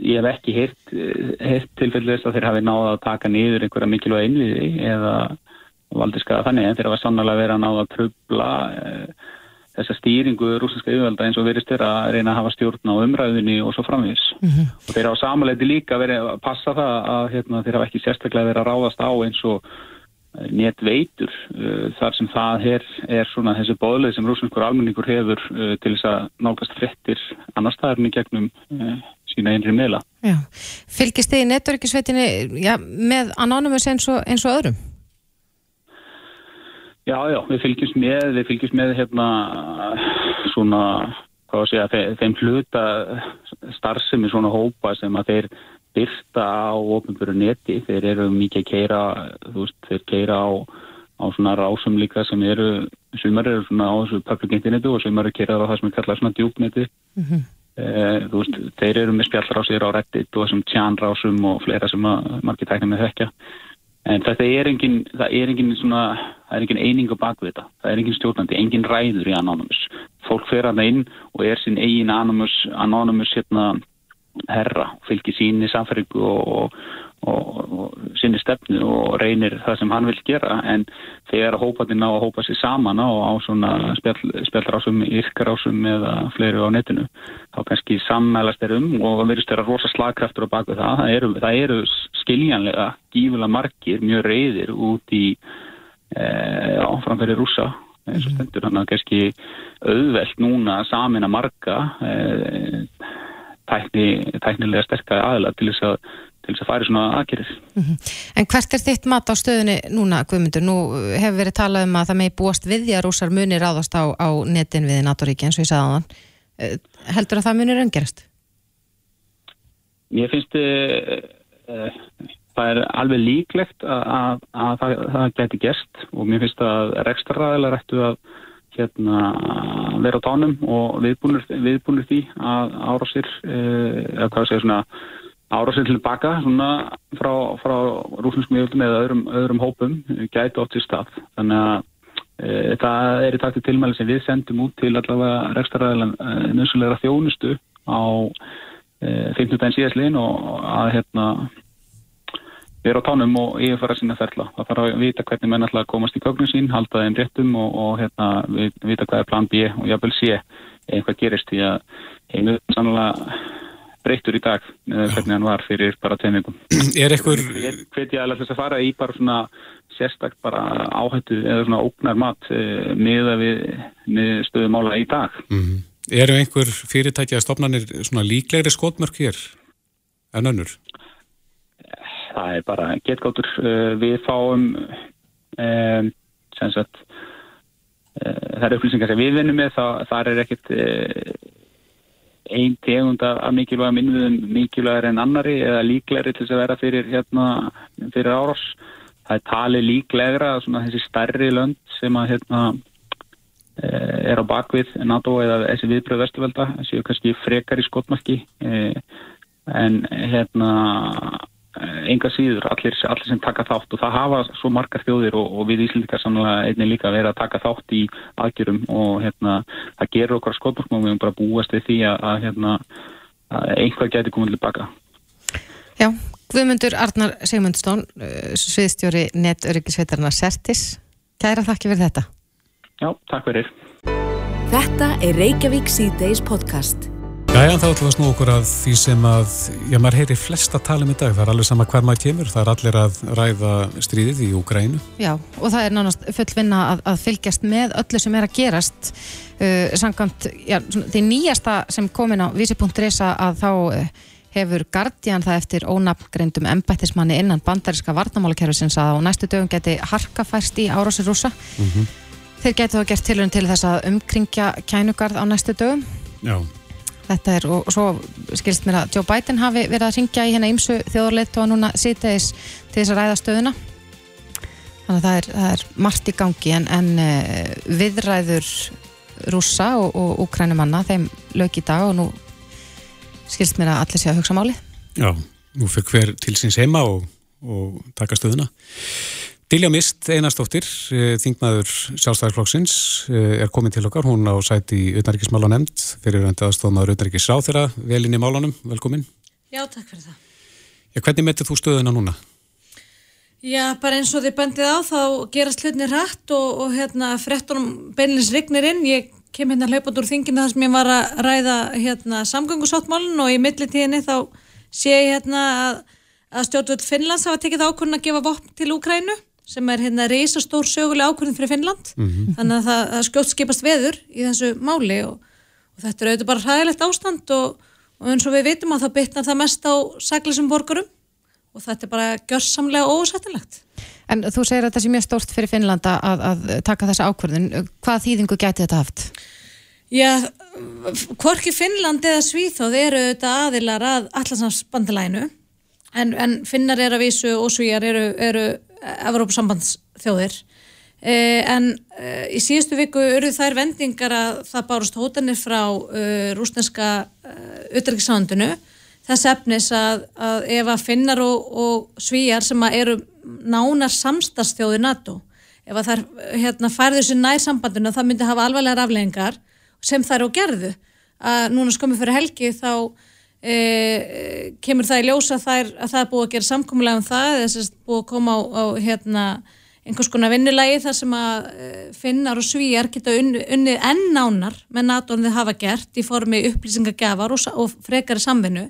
ég hef ekki heyrt, heyrt tilfellist að þeir hafi náða að taka niður einhverja mikilvæg einviði eða valdi skafa þannig en þeir hafa sannlega verið að náða að trubla e, þessa stýringu rúsneska yfirvalda eins og verist þeirra að reyna að hafa stjórn á umræðinni og svo framvís mm -hmm. og þeir hafa samanleiti líka verið að passa það að hérna, þeir hafa ekki sérstaklega verið að ráðast á eins og netveitur uh, þar sem það er, er svona þessi bóðleið sem rúsneskur almenningur hefur uh, til þess að nákast frettir annar staðarinn í gegnum sína einri meila. Já. Fylgist þið í netverkisveitinni ja, með Anonymous eins og, eins og öðrum? Já, já, við fylgjumst með, við fylgjumst með hérna svona, hvað að segja, þeim hluta starfsemi svona hópa sem að þeir byrta á ofnbjörnu neti, þeir eru mikið að keira, þú veist, þeir keira á, á svona rásum líka sem eru, sumar eru svona á þessu public internetu og sumar eru keiraður á það sem er kallað svona djúpneti mm -hmm. eh, þú veist, þeir eru með spjallrásir á reddit og þessum tjánrásum og fleira sem margir tækna með þekka en þetta er engin, það er engin svona, það er engin eining á bakvita það er engin stjórnandi, engin ræður í Anonymous. Fólk fer að það inn og er sín eigin Anonymous, Anonymous hérna herra, fylgir síni samfæringu og, og, og síni stefnu og reynir það sem hann vil gera. En þegar hópaðinn á að hópa sér saman á, á svona spjallrásum, yrkarásum eða fleiri á netinu þá kannski sammælast er um og það verðist að vera rosa slagkraftur á baku það. Það eru, það eru skiljanlega gífulega margir, mjög reyðir út í e, já, framfæri rúsa eins og mhm. stendur hann að kannski auðvelt núna samin að marga e, tækni, tæknilega sterkari aðla til þess að að færi svona aðgerir. Mm -hmm. En hvert er þitt mat á stöðunni núna, Guðmundur? Nú hefur verið talað um að það megi búast við því að rúsar munir ráðast á, á netin við NATO-ríki eins og ég sagði þann. Eh, heldur að það munir öngerast? Mér finnst uh, það er alveg líklegt að, að, að það, það geti gerst og mér finnst að rekstraræðilega rættu að hérna, vera á tánum og viðbúnur, viðbúnur því að árásir, eh, eða hvað segja svona, árásir tilbaka svona frá, frá rúsneskum yfirldum eða öðrum, öðrum hópum gæti átt í stað. Þannig að e, það er í takti tilmæli sem við sendum út til allavega rekstaræðilega e, nöðsulegra þjónustu á e, 15. síðastlinn og að hérna vera á tánum og yfirfara sína ferla. Það þarf að vita hvernig menn ætla að komast í gögnum sín, halda þeim réttum og, og hérna, vita hvað er plan B og jáfnvel sé einhvað gerist því að heimur sannlega breytur í dag með hvernig hann var fyrir bara tveimingum. Er eitthvað... Hveit ég alveg þess að fara í bara svona sérstakt bara áhættu eða svona ógnar mat e, með, með stöðumála í dag. Mm -hmm. Eru einhver fyrirtæki að stopnarnir svona líklegri skotmörk hér en önnur? Það er bara getgáttur uh, við fáum um, sem sagt uh, það er upplýsingar sem við vinnum með það, það er ekkert einn tegund af mikilvæga minnum mikilvægar en annari eða líklegri til þess að vera fyrir hérna fyrir árás. Það er talið líklegra þessi stærri lönd sem að hérna er á bakvið NATO eða þessi viðbröð vestuvelda þessi kannski frekar í skotmarki en hérna enga síður allir, allir sem taka þátt og það hafa svo margar þjóðir og, og við Íslandikar sannlega einnig líka verið að taka þátt í aðgjörum og hérna, það gerur okkar skotmarkm og við erum bara búast við því að, að, hérna, að einhvað getur komið til baka. Já, Guðmundur Arnar Sigmundstón eh, sviðstjóri netöryggisveitarna Sertis Kæra þakki fyrir þetta. Já, takk fyrir. Þetta er Reykjavík C-Days podcast Jæja, þá ætlum við að snú okkur að því sem að, já, maður heyri flesta talum í dag, það er alveg sama hver maður kemur, það er allir að ræða stríðið í Úgrænu. Já, og það er nánast full vinna að, að fylgjast með öllu sem er að gerast. Uh, Sankant, já, því nýjasta sem komin á vísi.is að þá uh, hefur Guardian það eftir ónafngreindum embættismanni innan bandariska varnamálakerfisins að á næstu dögum geti harkafærst í árásir rúsa. Mm -hmm. Þeir geti þá gert tilhörun til þess að umkringja kænugarð á næstu dögum. Já þetta er og, og svo skilst mér að Joe Biden hafi verið að ringja í hérna ímsu þjóðarleitt og núna sýteis til þess að ræða stöðuna. Þannig að það er, það er margt í gangi en, en uh, viðræður rúsa og ukrænumanna þeim lög í dag og nú skilst mér að allir sé að hugsa máli Já, nú fyrir hver til síns heima og, og taka stöðuna Dilja Mist, einastóttir, eh, þingmaður sjálfstæðarflokksins, eh, er komin til okkar. Hún á sæti í auðnaríkismála nefnd fyrir að aðstofnaður auðnaríkisráð þeirra velinn í málanum. Velkomin. Já, takk fyrir það. Já, hvernig metið þú stöðuna núna? Já, bara eins og þið bandið á þá gerast hlutinni rætt og, og hérna frettunum beinilins rignir inn. Ég kem hérna hlaupat úr þinginu þar sem ég var að ræða hérna samgöngusáttmálun og í millitíðinni þá sé ég hérna að, að stjórnvöld Finnlands hafa tekið ákvörðun að gefa vopn til Úkrænu sem er hérna reysastór söguleg ákvörðin fyrir Finnland mm -hmm. þannig að það, það skjótt skipast veður í þessu máli og, og þetta er auðvitað bara hræðilegt ástand og, og eins og við vitum að það bytnar það mest á sæklisum borgurum og þetta er bara gjörsamlega ósættilegt. En þú segir að þetta sé mjög stórt fyrir Finnlanda að, að taka þessa ákvörðin. Hvað þýðingu geti þetta haft? Já, hvorki Finnland eða Svíþóð eru auðvitað aðilar að allarsnarsbandilænu en, en Finnar er að vísu og Svíjar eru, eru Evrópusambandsþjóðir. Eh, en eh, í síðustu viku eru þær vendingar að það bárust hótanir frá eh, rúsneska utryggisándunu þess efnis að, að ef að finnar og, og svíjar sem eru nánar samstagsþjóði NATO ef að þær hérna, færðu sér nær sambandinu það myndi hafa alvarlegar afleggingar sem þær og gerðu. Að núna skomið fyrir helgi þá e, kemur það í ljósa þær, að það er búið að gera samkómulega um það þess að búið að koma á, á hérna, einhvers konar vinnulagi þar sem að e, finnar og svíjar geta unnið unni enn nánar með NATO-n þið hafa gert í formi upplýsingagjafar og, og frekari samvinnu.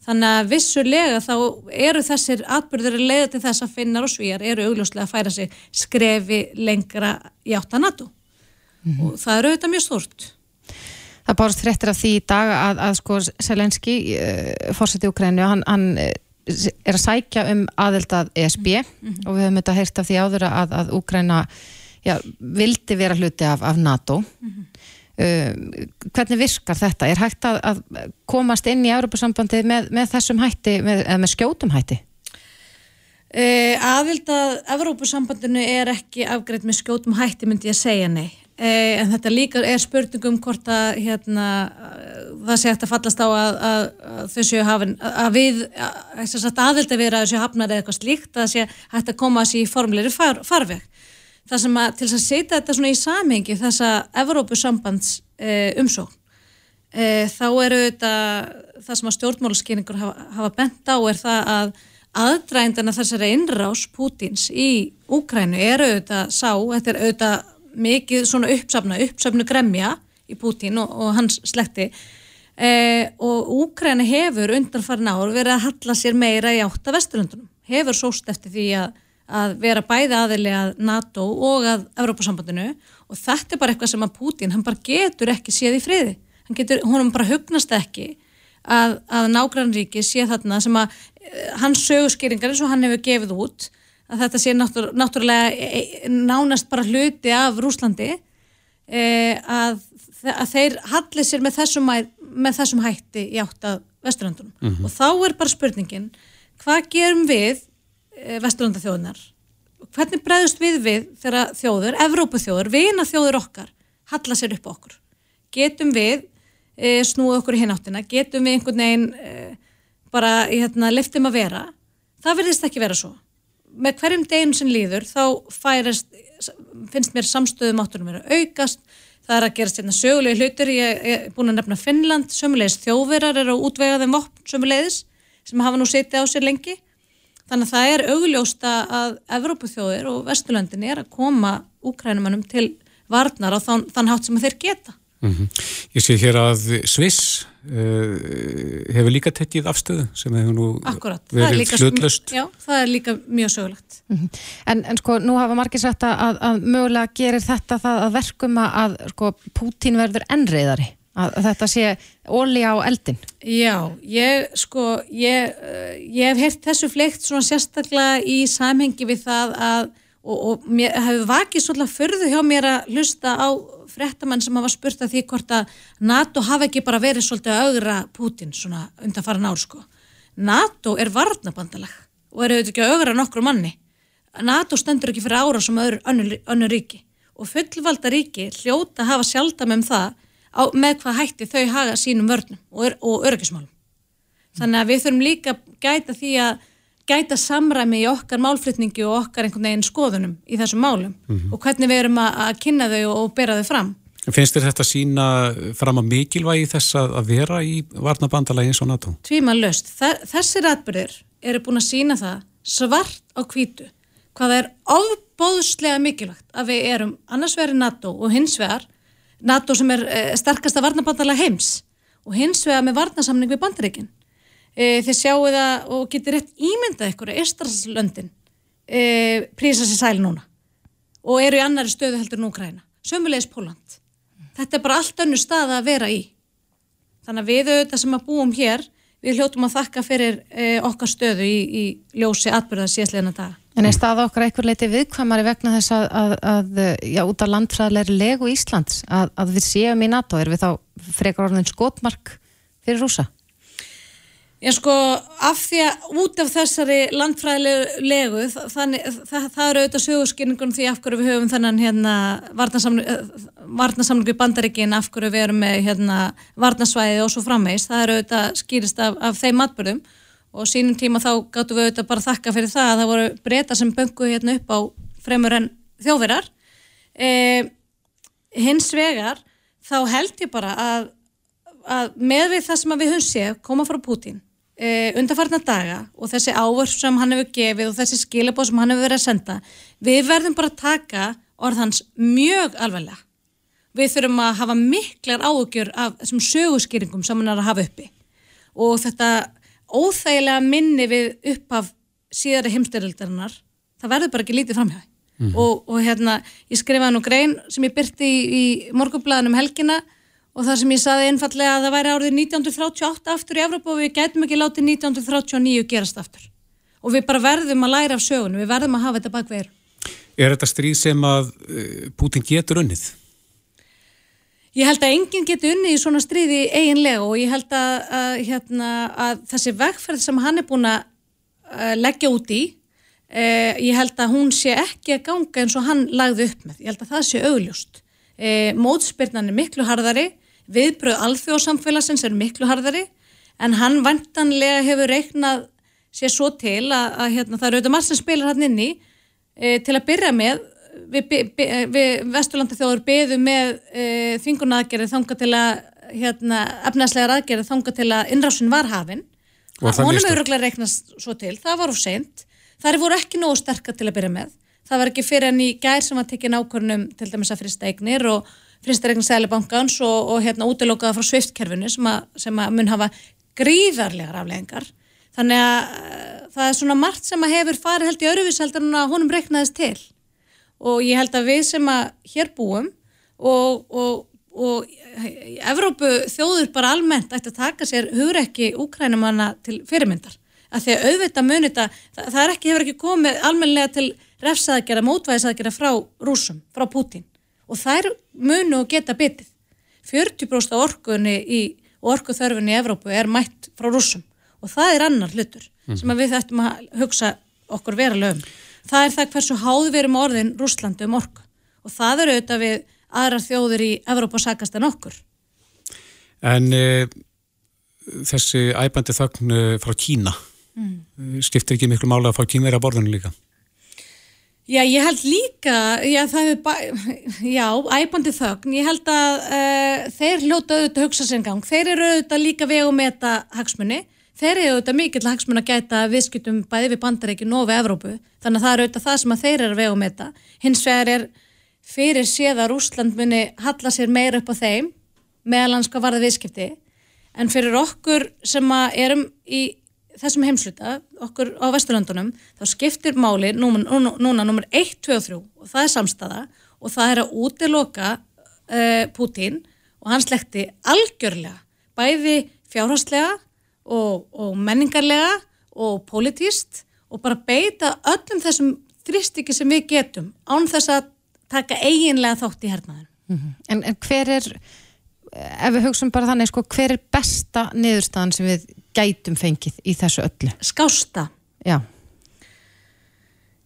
Þannig að vissulega þá eru þessir atbyrður að leiða til þess að finnar og svíjar eru augljóslega að færa sig skrefi lengra í átt að NATO. Mm -hmm. og það eru auðvitað mjög stort það bárst fréttir af því í dag að, að sko Selenski, eh, fórseti Ukrænu, hann, hann eh, er að sækja um aðeldað ESB mm -hmm. og við höfum þetta heyrt af því áður að, að Ukræna já, vildi vera hluti af, af NATO. Mm -hmm. uh, hvernig virkar þetta? Er hægt að, að komast inn í Európa-sambandi með, með þessum hætti, með, með skjótum hætti? Uh, aðild að Evrópusambandinu er ekki afgreitt með skjótum hætti myndi ég að segja nei en þetta líka er spurningum hvort að hérna, uh, það sé hægt að fallast á að, að, að þau séu hafin að við, að aðild að vera að séu hafnar eða eitthvað slíkt að það sé hægt að koma að sé í formleiri far, farveg. Það sem að til þess að setja þetta svona í samhengi þessa Evrópusambands umsókn þá eru þetta það sem að stjórnmáluskýringur hafa, hafa bent á er það að aðdrændana þessari innrás Pútins í Úkrænu er auðvitað sá, þetta er auðvitað mikið svona uppsafna, uppsafnu gremja í Pútin og, og hans slekti eh, og Úkræna hefur undan farin ár verið að halla sér meira í átta vesturlundunum, hefur sóst eftir því að, að vera bæði aðilega að NATO og að Evrópasambandinu og þetta er bara eitthvað sem að Pútin, hann bara getur ekki séð í friði, hann getur, honum bara hugnast ekki að, að nágrannríki sé þarna sem að hans sögurskýringar eins og hann hefur gefið út að þetta sé náttúr, náttúrulega e, e, nánast bara hluti af Rúslandi e, að, að þeir halli sér með þessum, með þessum hætti í átt að Vesturlandunum mm -hmm. og þá er bara spurningin hvað gerum við e, Vesturlandathjóðunar hvernig bregðust við við þegar þjóður, Evrópuþjóður, vina þjóður okkar halla sér upp okkur? Getum við e, snúið okkur í hináttina, getum við einhvern veginn e, bara hérna, leftum að vera? Það verðist ekki vera svo með hverjum deginn sem líður þá færist, finnst mér samstöðum áttunum verið aukast. Það er að gerast hérna sögulegi hlutir. Ég er búin að nefna Finnland, sömulegis þjóðverar eru á útvegaðum vopn sömulegis sem hafa nú setið á sér lengi. Þannig að það er augljósta að Evrópuþjóðir og Vesturlöndin er að koma úkrænumannum til varnar á þann, þann hátt sem þeir geta Mm -hmm. Ég sé hér að Sviss uh, hefur líka tekkið afstöðu sem hefur nú Akkurat. verið slutlust. Já, það er líka mjög sögulegt. Mm -hmm. en, en sko, nú hafa margir sagt að, að mögulega gerir þetta það að verkum að sko, Pútín verður ennreiðari, að, að þetta sé óli á eldin. Já, ég sko, ég, ég hef heyrt þessu fleikt svona sérstaklega í samhengi við það að og, og mér hefur vakið svolítið förðu hjá mér að hlusta á frettamann sem hafa spurt að því hvort að NATO hafa ekki bara verið svolítið að augra Putin svona undan farin ár sko. NATO er varnabandalag og er auðvitað ekki að augra nokkru manni. NATO stendur ekki fyrir ára sem önnur ríki og fullvalda ríki hljóta hafa sjálfdam um það á, með hvað hætti þau haga sínum vörnum og, og örgismálum. Þannig að við þurfum líka gæta því að gæta samræmi í okkar málflutningi og okkar einhvern veginn skoðunum í þessum málum mm -hmm. og hvernig við erum að, að kynna þau og, og bera þau fram. Finnst þér þetta sína fram að mikilvægi þess að vera í varnabandalagi eins og NATO? Tvíma löst. Þessir atbyrðir eru búin að sína það svart á kvítu hvað er ofbóðslega mikilvægt að við erum annars verið NATO og hins vegar NATO sem er eh, starkasta varnabandala heims og hins vegar með varnasamning við bandaríkinn e, þið sjáu það og getur rétt ímyndað ykkur að Íslandslöndin e, prísa sér sæl núna og eru í annari stöðu heldur nú græna sömulegis Póland þetta er bara allt önnu stað að vera í. Þannig að við auðvitað sem að búum hér við hljóttum að þakka fyrir e, okkar stöðu í, í ljósi atbyrðað síðastleina daga. En er staða okkar eitthvað leiti viðkvæmari vegna þess að, að, að já, út af landfræðilegri legu Íslands að, að við séum í NATO, er við þá frekar orðin skotmark fyrir rúsa? En sko af því að út af þessari landfræðilegu þannig það, það eru auðvitað sögurskynningun því af hverju við höfum þennan hérna varnasamlingu í bandaríkin af hverju við erum með hérna varnasvæði og svo frammeins, það eru auðvitað skýrist af, af þeim matbörðum og sínum tíma þá gáttu við auðvitað bara þakka fyrir það að það voru breyta sem böngu hérna upp á fremur en þjóðverar e, hins vegar þá held ég bara að, að með við það sem við höfum séð koma frá Pútín uh, undarfarnar daga og þessi ávörf sem hann hefur gefið og þessi skilabóð sem hann hefur verið að senda við verðum bara að taka orðhans mjög alveglega við þurfum að hafa miklar áökjur af þessum sögurskýringum sem hann er að hafa uppi. Og þetta óþægilega minni við upp af síðari heimstyrjaldarinnar það verður bara ekki lítið framhjáði mm -hmm. og, og hérna ég skrifaði nú grein sem ég byrti í, í morgunblæðinum helgina og það sem ég saði einfallega að það væri árið 1938 aftur í Evrópa og við getum ekki látið 1939 gerast aftur og við bara verðum að læra af sögunum, við verðum að hafa þetta bak veru. Er þetta stríð sem að uh, Putin getur unnið? Ég held að enginn getur unnið í svona stríði eiginlega og ég held að, að, hérna, að þessi vegferð sem hann er búin að leggja út í eh, ég held að hún sé ekki að ganga eins og hann lagði upp með, ég held að það sé augljóst eh, mótspyrnan er miklu harðari viðbröð alþjóðsamfélagsins er miklu harðari en hann vantanlega hefur reiknað sér svo til að, að hérna, það eru auðvitað marg sem spilar hann inni e, til að byrja með við, við Vesturlanda þjóður beðum með e, þvingunaðgerði þanga til að hérna, efnæslegar aðgerði þanga til að innrásun var hafinn honum hefur auðvitað reiknast svo til, það var úr seint. Það er voru ekki nógu sterkar til að byrja með. Það var ekki fyrir enn í gær sem var tekið nákvörnum til dæmis að frista eignir og frista eignir sælibankans og, og hérna útilokaða frá sviftkerfinu sem sem að mun hafa gríðarlegar afleggingar þannig að uh, það er svona margt sem að hefur farið held í öruvíseldur en að honum reiknaðist til. Og ég held að við sem að hér búum og, og, og Evrópu þjóður bara almennt ætti að taka sér hugrekki úkrænumanna til fyrirmyndar. Að því að auðvitað munið það, það ekki, hefur ekki komið almenlega til refsaðgerða, mótvæðisaðgerða frá rúsum, frá Putin og þær munu geta bitið 40% orkunni í orkuþörfunni í Evrópu er mætt frá rúsum og það er annar hlutur mm. sem við ættum að hugsa okkur verulega um. Það er það hversu háðu við erum orðin Rúslandi um orku og það eru auðvitað við aðrar þjóður í Evrópa sakast en okkur. En e, þessi æbandi þögn e, frá Kína mm. skiptir ekki miklu mála að fá Kína að borðinu líka? Já, ég held líka, já, það er, já, æbandi þögn, ég held að uh, þeir hljóta auðvitað hugsa sér gang, þeir eru auðvitað líka veg og meta hagsmunni, þeir eru auðvitað mikill hagsmun að gæta viðskiptum bæði við bandareikin og við Evrópu, þannig að það eru auðvitað það sem að þeir eru veg og meta, hins vegar er fyrir séða Rúsland muni halla sér meira upp á þeim, meðalanska varða viðskipti, en fyrir okkur sem að erum í þessum heimsluta, okkur á Vesturlandunum, þá skiptir máli núna, núna, núna nummer 1, 2 og 3 og það er samstaða og það er að útiloka uh, Putin og hans lekti algjörlega, bæði fjárhastlega og, og menningarlega og politíst og bara beita öllum þessum þrýstikki sem við getum án þess að taka eiginlega þátt í hernaðin. Mm -hmm. en, en hver er, ef við hugsaum bara þannig, sko, hver er besta niðurstaðan sem við gætum fengið í þessu öllu? Skásta. Já.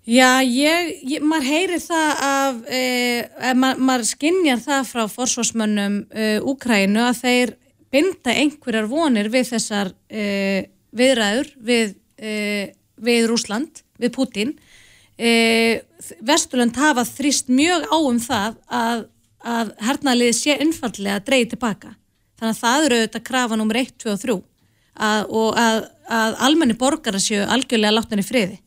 Já, ég, ég maður heyrir það af, eh, maður, maður skinnjar það frá forsvarsmönnum eh, Úkrænu að þeir binda einhverjar vonir við þessar eh, viðræður við, eh, við Rúsland, við Putin. Eh, Vesturland hafa þrýst mjög á um það að, að hernaðliði sé innfallega að dreyja tilbaka. Þannig að það eru auðvitað krafa nr. 1, 2 og 3 að, og að, að almenni borgar séu algjörlega látt henni friði.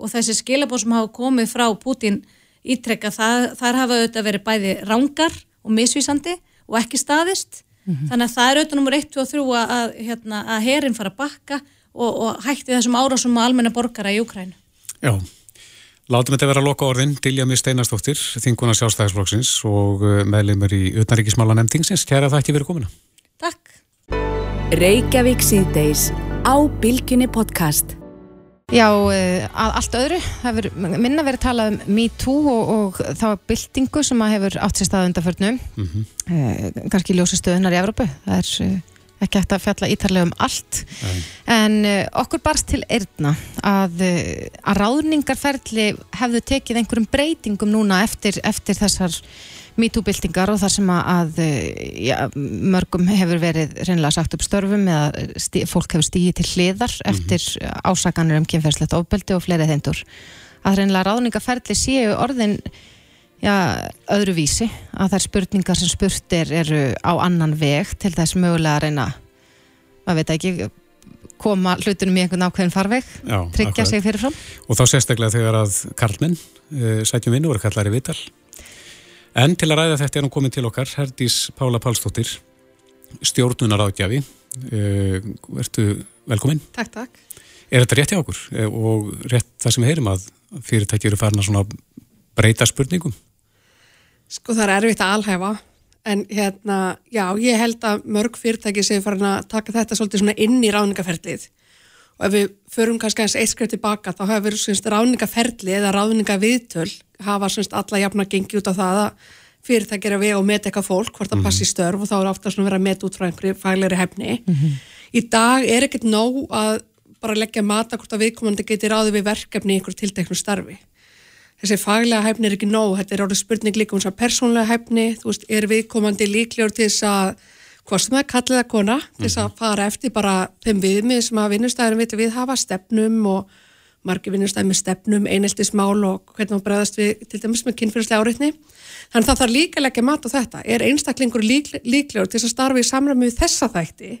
Og þessi skilabóð sem hafa komið frá Putin ítrekka það, þar hafa auðvitað verið bæði rángar og misvísandi og ekki staðist. Mm -hmm. þannig að það er auðvitað nummer 1 og 3 að, hérna, að herin fara að bakka og, og hætti þessum árásum á almenna borgara í Ukrænu Já, látum þetta vera að loka orðin Dilja Mér Steinastóttir, þinguna sjálfstæðisflokksins og uh, meðleimur í utanríkismála nefndingsins, kæra það ekki verið komina Reykjavík síðdeis á Bilginni podcast. Já, eh, að allt öðru, það hefur minna verið talað um Me Too og, og þá byltingu sem að hefur átt sér stað undanförnum, mm -hmm. eh, kannski ljósa stöðunar í Evrópu, það er eh, ekki hægt að fjalla ítarlega um allt, Æ. en okkur barst til erðna að, að ráðningarferðli hefðu tekið einhverjum breytingum núna eftir, eftir þessar MeToo-byltingar og þar sem að já, mörgum hefur verið reynilega sagt upp störfum eða stí, fólk hefur stíðið til hliðar mm -hmm. eftir ásaganir um kynferðslegt ofbeldi og fleiri þeindur. Að reynilega ráðningaferli séu orðin já, öðru vísi að þær spurningar sem spurtir eru á annan veg til þess mögulega að reyna maður veit ekki koma hlutunum í einhvern ákveðin farveg tryggja sig fyrirfram. Og þá sérstaklega þegar að Karlmenn uh, sætjum vinnu voru kallari vital En til að ræða þetta er hún komin til okkar, Herdís Pála Pálsdóttir, stjórnunar ágjafi. Vertu velkomin. Takk, takk. Er þetta rétt hjá okkur eh, og rétt það sem við heyrim að fyrirtæki eru farin að svona breyta spurningum? Sko það er erfitt að alhæfa en hérna, já, ég held að mörg fyrirtæki séu farin að taka þetta svolítið svona inn í ráningaferlið og ef við förum kannski eins eitt skrif tilbaka þá hafa verið svona ráningaferli eða ráningaviðtöl hafa svona alla jafna gengið út á það að fyrirtækir að vega og met eitthvað fólk hvort að passi störf og þá er ofta svona verið að met út frá einhverju fæleri hefni. Mm -hmm. Í dag er ekkert nóg að bara leggja mata hvort að viðkomandi geti ráði við verkefni í einhver tilteknu starfi. Þessi faglega hæfni er ekki nóg, þetta er orðið spurning líka um að persónlega hæfni, þú veist, er viðkomandi líklegur til þess að hvort sem það er kallið að kona, til þess að fara eftir bara þeim viðmið sem að vinnustæðin viti við hafa stefnum og margir vinnustæði með stefnum, eineltismál og hvernig maður bregðast við til dæmis með kynfyrirslega áreitni. Þannig að það þarf líka leggja mat á þetta. Er einstaklingur lík, líklegur til að starfa í samræmi við þessa þætti,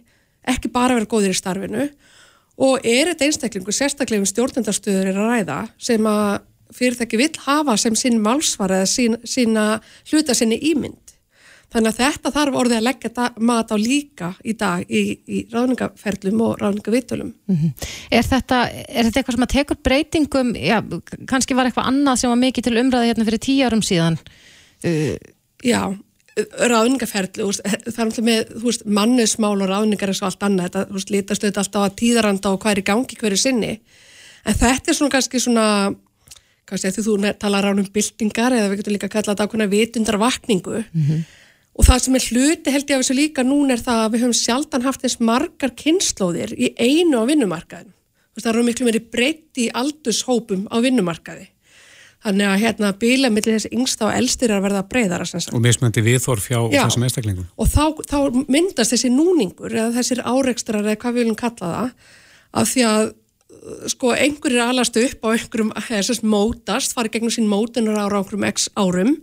ekki bara vera góðir í starfinu og er þetta einstaklingur sérstaklega um stjórnendarstöður er að ræða sem að fyrirtæki vill hafa sem sín málsvar eða sín, sína hluta sinni ímynd. Þannig að þetta þarf orðið að leggja mat á líka í dag í, í ráðningaferlum og ráðningavitulum. Mm -hmm. Er þetta, er þetta eitthvað sem að tekur breytingum, já, kannski var eitthvað annað sem var mikið til umræði hérna fyrir tíu árum síðan? Uh, já, ráðningaferlu, það er alltaf með, veist, mannesmál og ráðningar er svo allt annað, þetta, lítast auðvitað alltaf að tíðaranda og hvað er í gangi hverju sinni, en þetta er svona kannski svona kannski að þú tala ránum byltingar eða við getum líka að kalla þetta ákveðna vitundarvakningu mm -hmm. Og það sem er hluti held ég af þessu líka núna er það að við höfum sjaldan haft eins margar kynnslóðir í einu á vinnumarkaðin það eru miklu meiri breytt í aldurshópum á vinnumarkaði. Þannig að hérna bíla millir þessi yngsta og elstir að verða breyðara og mismöndi viðþorf hjá Já, þessum einstaklingum. Og þá, þá myndast þessi núningur eða þessir áreikstrar eða hvað við viljum kalla það af því að sko einhverjir alast upp á einhverjum, mótast, farið gegnum sín mótunar ára á einhverjum x árum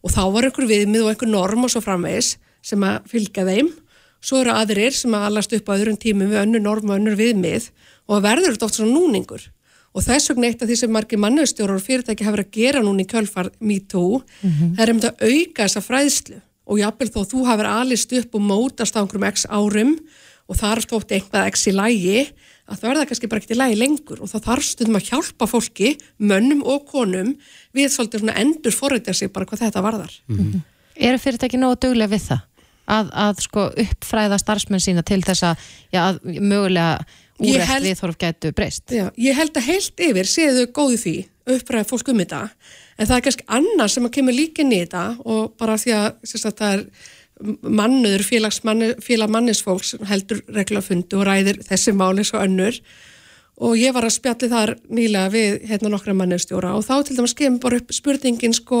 og þá var einhver viðmið og einhver norm og svo framvegis sem að fylgja þeim. Svo eru aðrir sem að alast upp á öðrum tímum við önnur norm og önnur viðmið. Og verður þetta oft svona núningur. Og þess vegna eitt af því sem margir mannustjórar og fyrirtæki hefur að gera núni í kjölfar MeToo, mm -hmm. það er um þetta að auka þessa fræðslu. Og jápil þó þú hafur alist upp og mótast á einhverjum x árum og þar stótt einhvað x í lægi að það verða kannski bara ekkert í lagi lengur og þá þarf stundum að hjálpa fólki, mönnum og konum við svolítið svona endur forrætja sig bara hvað þetta varðar. Mm -hmm. Eru fyrirtæki nógu döglega við það? Að, að sko uppfræða starfsmenn sína til þess að, já, að mögulega úrætt við þorf getu breyst? Já, ég held að heilt yfir séu þau góðu því uppfræða fólk um þetta en það er kannski annars sem að kemur líka inn í þetta og bara því að, að það er mannuður félagmannisfólks heldur reglafundu og ræðir þessi máli svo önnur. Og ég var að spjalli þar nýlega við hérna nokkra mannustjóra og þá til dæmis kemur bara upp spurningin sko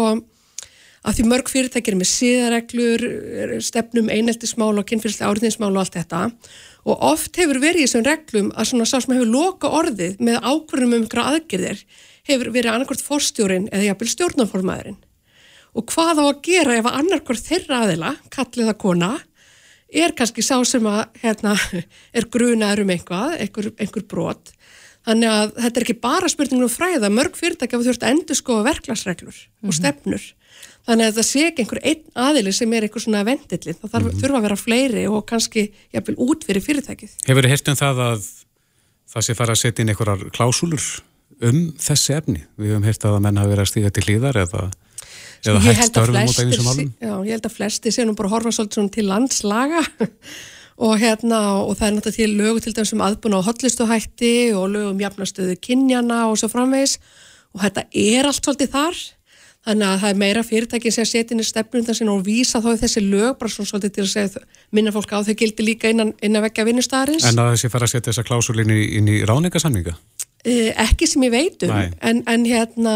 að því mörg fyrirtækir með síðareglur, stefnum eineltismál og kynfyrslega áriðinsmál og allt þetta. Og oft hefur verið í þessum reglum að svona sá sem hefur loka orðið með ákvörnum um ykkur aðgerðir hefur verið annarkort forstjórin eða jafnvel stjórnarformaðurinn og hvað á að gera ef annarkor þeirra aðila, kallið að kona, er kannski sá sem að hérna, er grunaður um einhvað, einhver, einhver brot. Þannig að þetta er ekki bara spurningum um fræða, mörg fyrirtæki að þú þurft að endur skoða verklagsreglur mm -hmm. og mhm. stefnur. Þannig að það sé ekki einhver einn aðili sem er einhver svona vendillin, það þarf, mm -hmm. þurfa að vera fleiri og kannski jafnvel út fyrir fyrirtækið. Hefur þið hérst um það að það sé fara að setja inn einhverjar klásúlur um þessi efni? Við hefum hérst að að menna hafa verið að stíga til hlýðar eða eða hægt störfum út af og málum? Já, ég held að flesti sé nú bara horfa svolítið til landslaga og hérna og það er náttúrulega til lögu til dæmis um aðbúna á hotlistuhætti og lögu um jafnastöðu kynjana og svo framvegs og þetta er allt svolítið þar þannig að það er meira fyrirtækin sem setja inn í stefnundan sinna og vísa þá þessi lög bara svolítið til að segja minna fólk á þau gildi líka innan, innan vekja vinnustarins. En að þessi fara að setja þessa klásulinni inn í ráningasamninga? Eh, ekki sem ég veitum en, en hérna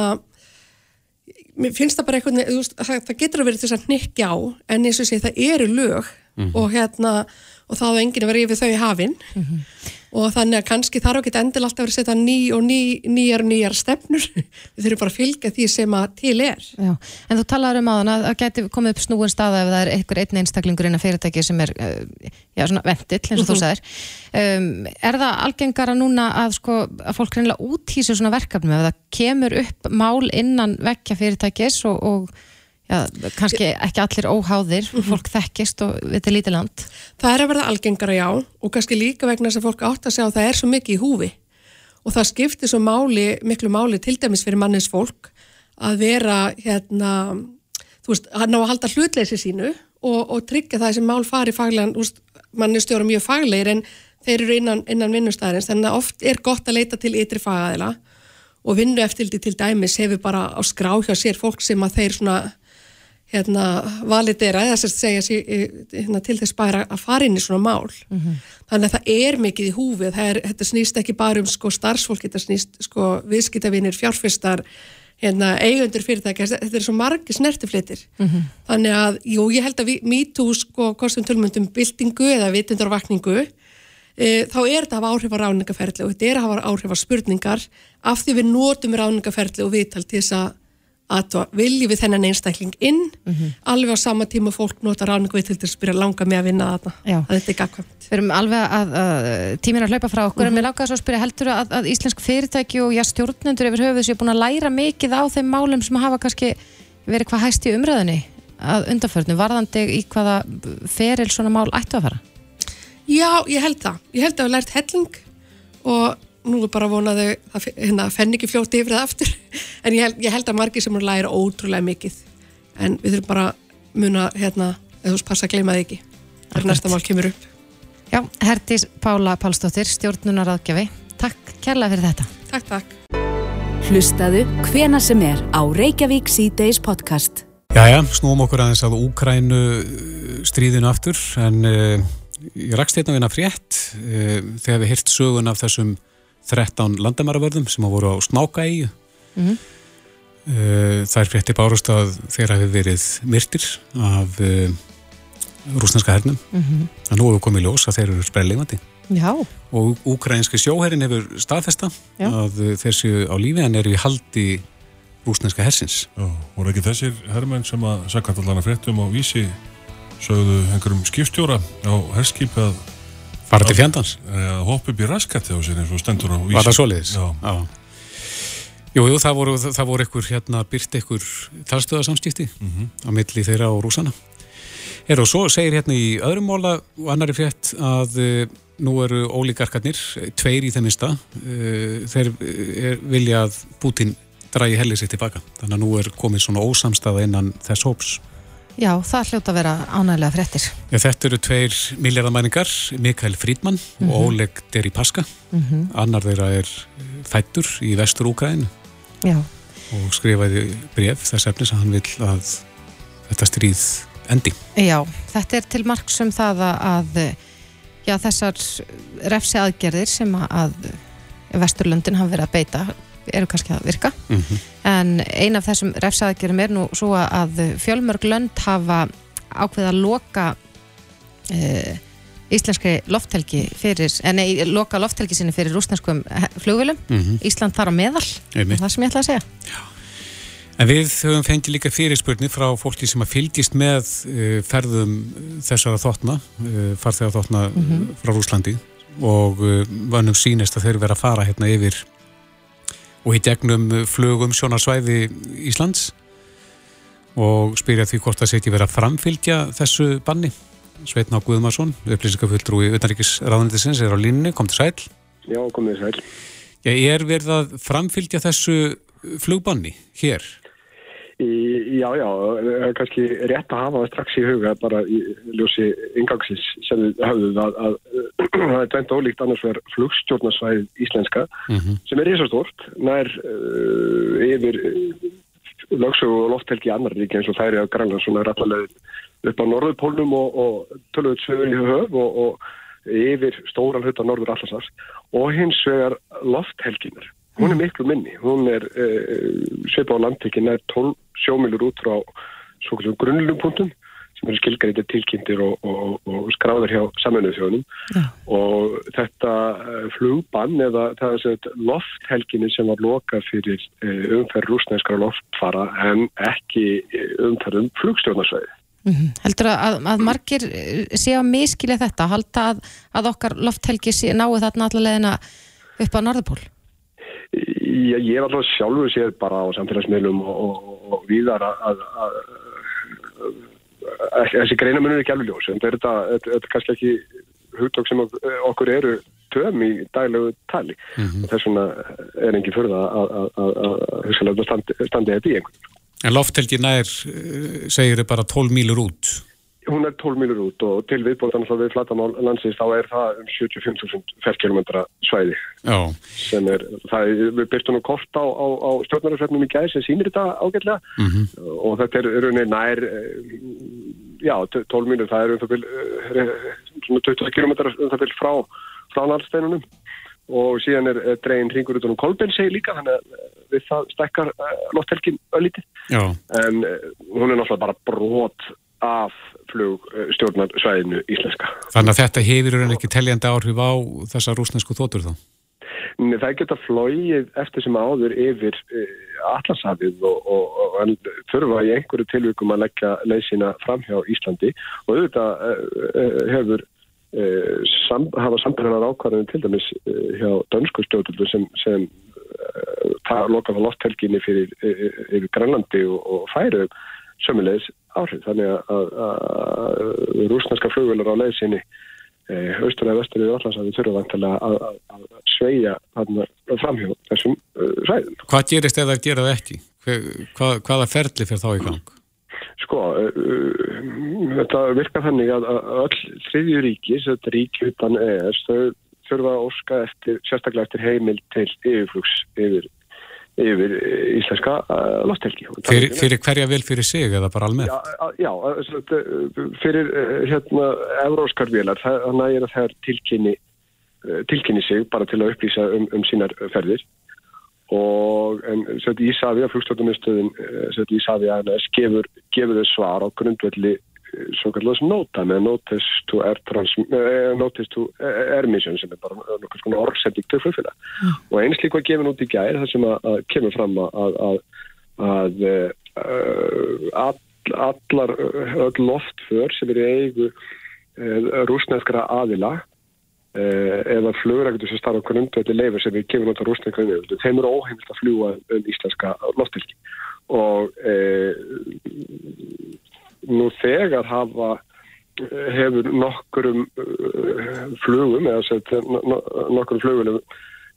mér finnst það bara eitthvað, það, það getur að vera þess að nikja á, en eins og sé það eru lög mm -hmm. og hérna og þá er enginn að vera yfir þau í hafinn mm -hmm. Og þannig að kannski þarf ekki endil alltaf að vera að setja ný og ný, nýjar og nýjar stefnur, við þurfum bara að fylgja því sem að til er. Já. En þú talaður um aðan að það geti komið upp snúin staða ef það er einhver einn einstaklingur inn að fyrirtæki sem er uh, já, svona vendill, eins og mm -hmm. þú mhm. sagðir um, er það algengara núna að, sko, að fólk reynilega úthýsir svona verkefnum ef það kemur upp mál innan vekja fyrirtækis og, og Já, kannski ekki allir óháðir mm -hmm. fólk þekkist og þetta er lítið land. Það er að verða algengara já og kannski líka vegna þess að fólk átt að segja að það er svo mikið í húfi. Og það skiptir svo máli, miklu máli til dæmis fyrir mannis fólk að vera hérna þú veist, hann á að halda hlutleysi sínu og, og tryggja það sem mál fari faglegan, mannistjóra mjög faglegir en þeir eru innan, innan vinnustæðarins þannig að oft er gott að leita til ytri fagæðila og vinnu eftir til dæmis hefur bara á skrá hjá sér fólk sem að þeir svona hérna validera eða sérst segja sér, hérna, til þess bara að fara inn í svona mál. Þannig að það er mikið í húfið er, þetta snýst ekki bara um sko starfsfólk þetta snýst sko viðskiptavinir fjárfestar hérna, eigundur fyrirtækja, þetta er svo margi snertiflitir. Þannig að, jú, ég held að MeToo sko, kostum tölmundum byltingu eða vitundarvakningu e, þá er þetta að hafa áhrif á ráningaferli og þetta er að hafa áhrif á spurningar af því við notum ráningaferli og viðtal til þess að að viljum við þennan einstakling inn? Alveg á sama tíma fólk nota ráningu við til þess að byrja að langa með að vinna að þetta er gagkvæmt Við erum alveg að, að tíminn að hlaupa frá okkur en mér lákaði svo að spyrja heldur að, að íslensk fyrirtæki og já, stjórnendur yfir höfuð séu búin að læra mikið á þeim málum sem hafa kannski verið hvað hæst í umræðinni að undanförnu, varðandi í hvaða feril svona mál ættu að fara? Já, ég held það. Ég held að nú er bara vonaðu að hérna, fenn ekki fljóti yfir það aftur. En ég held, ég held að margir sem eru læra ótrúlega mikið. En við þurfum bara muna hérna, eða þú veist, passa að gleyma þig ekki. Þegar næsta mál kemur upp. Já, Hertís Pála Pálsdóttir, stjórnunar aðgjafi Takk kærlega fyrir þetta. Takk, takk. Hlustaðu hvena sem er á Reykjavík C-Days podcast. Jæja, snúum okkur aðeins að Úkrænu stríðinu aftur. En uh, ég rakst hérna við hérna frétt uh, þegar við hirt sögun af þessum 13 landamæravörðum sem að voru á Snákaeyju Mhm. uh, Það er frétti bárust að þeir hafi verið myrtir af uh, rúsneska hernum Mhm. en nú hefur komið í ljós að þeir eru sprellingandi Já, og úkrænski sjóherrin hefur staðfesta Já. að uh, þeir séu á lífi en eru í haldi rúsneska hersins Já, voru ekki þessir herrmenn sem að sakvæmt allan að fréttum á vísi sögðu einhverjum skipstjóra á herskip að, fara til fjandans að hoppa upp í raskatti á sér eins og stendur á vísi Var það svoleiðis? Já, Jú, jú, það voru, það voru ykkur hérna byrt ykkur talstöðarsamskipti á milli þeirra og rúsana. Er og svo segir hérna í öðrum móla og annari frétt að uh, nú eru ólíkarkarnir, tveir í þeim minsta, uh, þeir uh, vilja að Putin dragi hellið sér tilbaka. Þannig að nú er komið svona ósamstaða innan þess hóps. Já, það hljóta að vera ánægilega fréttir Ja, þetta eru tveir miljardamæningar, Mikael Frídmann og Oleg Deripaska. Mhm. Annar þeirra er fættur í vestur Úkræðinu. Já, og skrifaði bref þess efnis að hann vil að þetta stríð endi. já, þetta er til marks um það að, að já, þessar refsi aðgerðir sem að Vesturlöndin hafa verið að beita eru kannski að virka. En ein af þessum refsi aðgerðum er nú svo að fjölmörg lönd hafa ákveða að loka e, íslenskri lofthelgi fyrir, en nei, loka lofthelgi sinni fyrir rúsneskum flugvilum Mhm. Ísland þar á meðal, það sem ég ætla að segja. En við höfum fengið líka fyrirspurni frá fólki sem að fylgist með uh, ferðum þessara þóttna, uh, farþegar þóttna frá Rúslandi og uh, vannum sínist að þeir vera að fara hérna yfir og í gegnum uh, flugum sjónarsvæði Íslands og spyrja því hvort það sé ekki vera að framfylgja þessu banni. Sveitn á Guðmarsson, upplýsingafulltrúi utanríkis ráðundisins er á línni, kom til sæl. Já, komið sæl. Já, er verið að framfylgja þessu flugbanni hér? Í, já, já, kannski rétt að hafa það strax í huga bara í ljósi ingangsins sem við höfðum að, að, það er dæmt ólíkt annars verður flugstjórnarsvæð íslenska sem er risastórt nær uh, yfir uh, lögsögu og lofthelgi annar ríki eins og þær er að græna svona rættalega upp á norðupólnum og, og tölvöld sögur í höf og, og yfir stóran hluta norður allarsars og hins vegar lofthelginar hún er miklu minni, hún er uh, svipa á landtekin er 12 sjómilur út frá svo kallum grunnlupunktum sem eru skilgæri tilkynntir og, og, og skráðar hjá saminuð þjóðunum og þetta uh, flugbann eða það er sett lofthelginni sem var lokað fyrir uh, umferð rúsneskara loftfara en ekki uh, umferð um flugstjórnarsvæði. Heldur að, að margir eh, séu að miskilja þetta, halda að, að okkar lofthelgi sé, nái þarna allavegina upp á Norðupól? Ég, ég var alltaf sjálfur sér bara á samfélagsmiðlum og, og, og víðar að, þessi greinamunum er ekki alveg ljós en þetta, er kannski ekki hugtokk sem okkur eru töm í daglegu tali og þess vegna er engin förða að standi, standi þetta í einhvern. En lofthelgi nær, eh, segir þau bara 12 mílur út. Hún er 12 milur út og til viðbótan þá við flatamál landsins þá er það um 75.000 ferkilometra svæði Já. sem er, það er, við byrstum nú kort á, á, á stjórnarafsvefnum í gæði sem sýnir þetta ágætlega Mm -hmm. og þetta er rauninni nær eh, já, 12 milur, það er um það eh, svona 20 kilometrar um það bil frá, frá nálsteinunum og síðan er, dregin ringur út um Kolbensei líka þannig að eh, við það stekkar uh, lofthelgin öllítið Já. en hún er náttúrulega bara brot af flugstjórnarsvæðinu íslenska. Þannig að þetta hefur en ekki teljandi áhrif á þessa rúsnesku þótur þá? Nei, Það geta flóið eftir sem áður yfir uh, allarsafið og, og, og en þurfa í einhverju tilvíkum að leggja leysina fram hjá Íslandi og auðvitað uh, hefur uh, sam, hafa samverðanar ákvarðinu til dæmis hjá dönsku stjórnuldu sem, sem lokaða lofthelginni fyrir, fyrir Grænlandi og, og færu sömulegis áhrif. Þannig að, að, að rúsneska flugvelar á leiðsynni e, austur eða vestur í Allansafi þurfa vantilega að, að sveia framhjá þessum uh, ræðum. Hvað gerist ef það gera það ekki? Hvað, hvaða ferli fyrir þá í gang? Sko, uh, þetta virkar þannig að öll þriðju ríki, þetta ríki utan ES, þau þurfa að óska eftir, sérstaklega eftir heimil til yfirflugs yfir, yfir íslenska uh, lofthelgi. Fyrir, fyrir hverja vel fyrir sig eða bara almennt? Já, já fyrir hérna euróskar velar, þannig að það er tilkynni, tilkynni sig bara til að upplýsa um, um sínar ferðir og Ísafja, flugstofnumistöðin Ísafja gefur, gefur þau svar á grundvelli svo kallast nota með notice to air, to air mission sem er bara nokkur svona orðsending til flugfélag mm. og eins líka gefin út í gæri það sem að, að kemur fram að, að, að uh, all, allar öll loftför sem er í eigu uh, rúsneskra aðila eða flugrækjum sem starfa grundvelli leifir sem við gefum út á rúsneskra aðila þeim eru óheimilt að fljúa um íslenska loftfylgi og nú þegar hafa hefur nokkurum flugum eða sett nokkurum flugum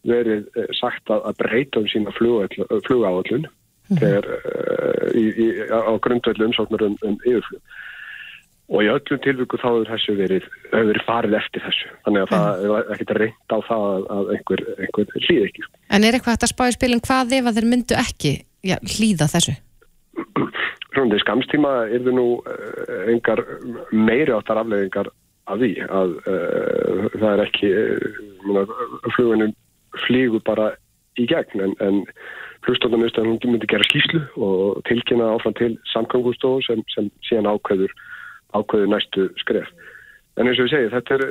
verið sagt að breyta um sína flugáallun mm -hmm. á grundvelli umsóknar um, um yfirflug og í öllum tilvíku þá hefur þessu verið, hefur verið farið eftir þessu þannig að mm. það er ekkert að reynda á það að einhver, einhver hlýð ekki En er eitthvað að spá í spilin hvað ef að þeir myndu ekki já, hlýða þessu? Í skamstíma er þau nú uh, engar meiri áttar afleðingar af því að uh, það er ekki uh, fluginu flígu bara í gegn en, en flugstofnarnustan hún myndi gera skýslu og tilkynna áfram til samkvæmgustofu sem, sem síðan ákveður ákveður næstu skref. En eins og ég segi, er,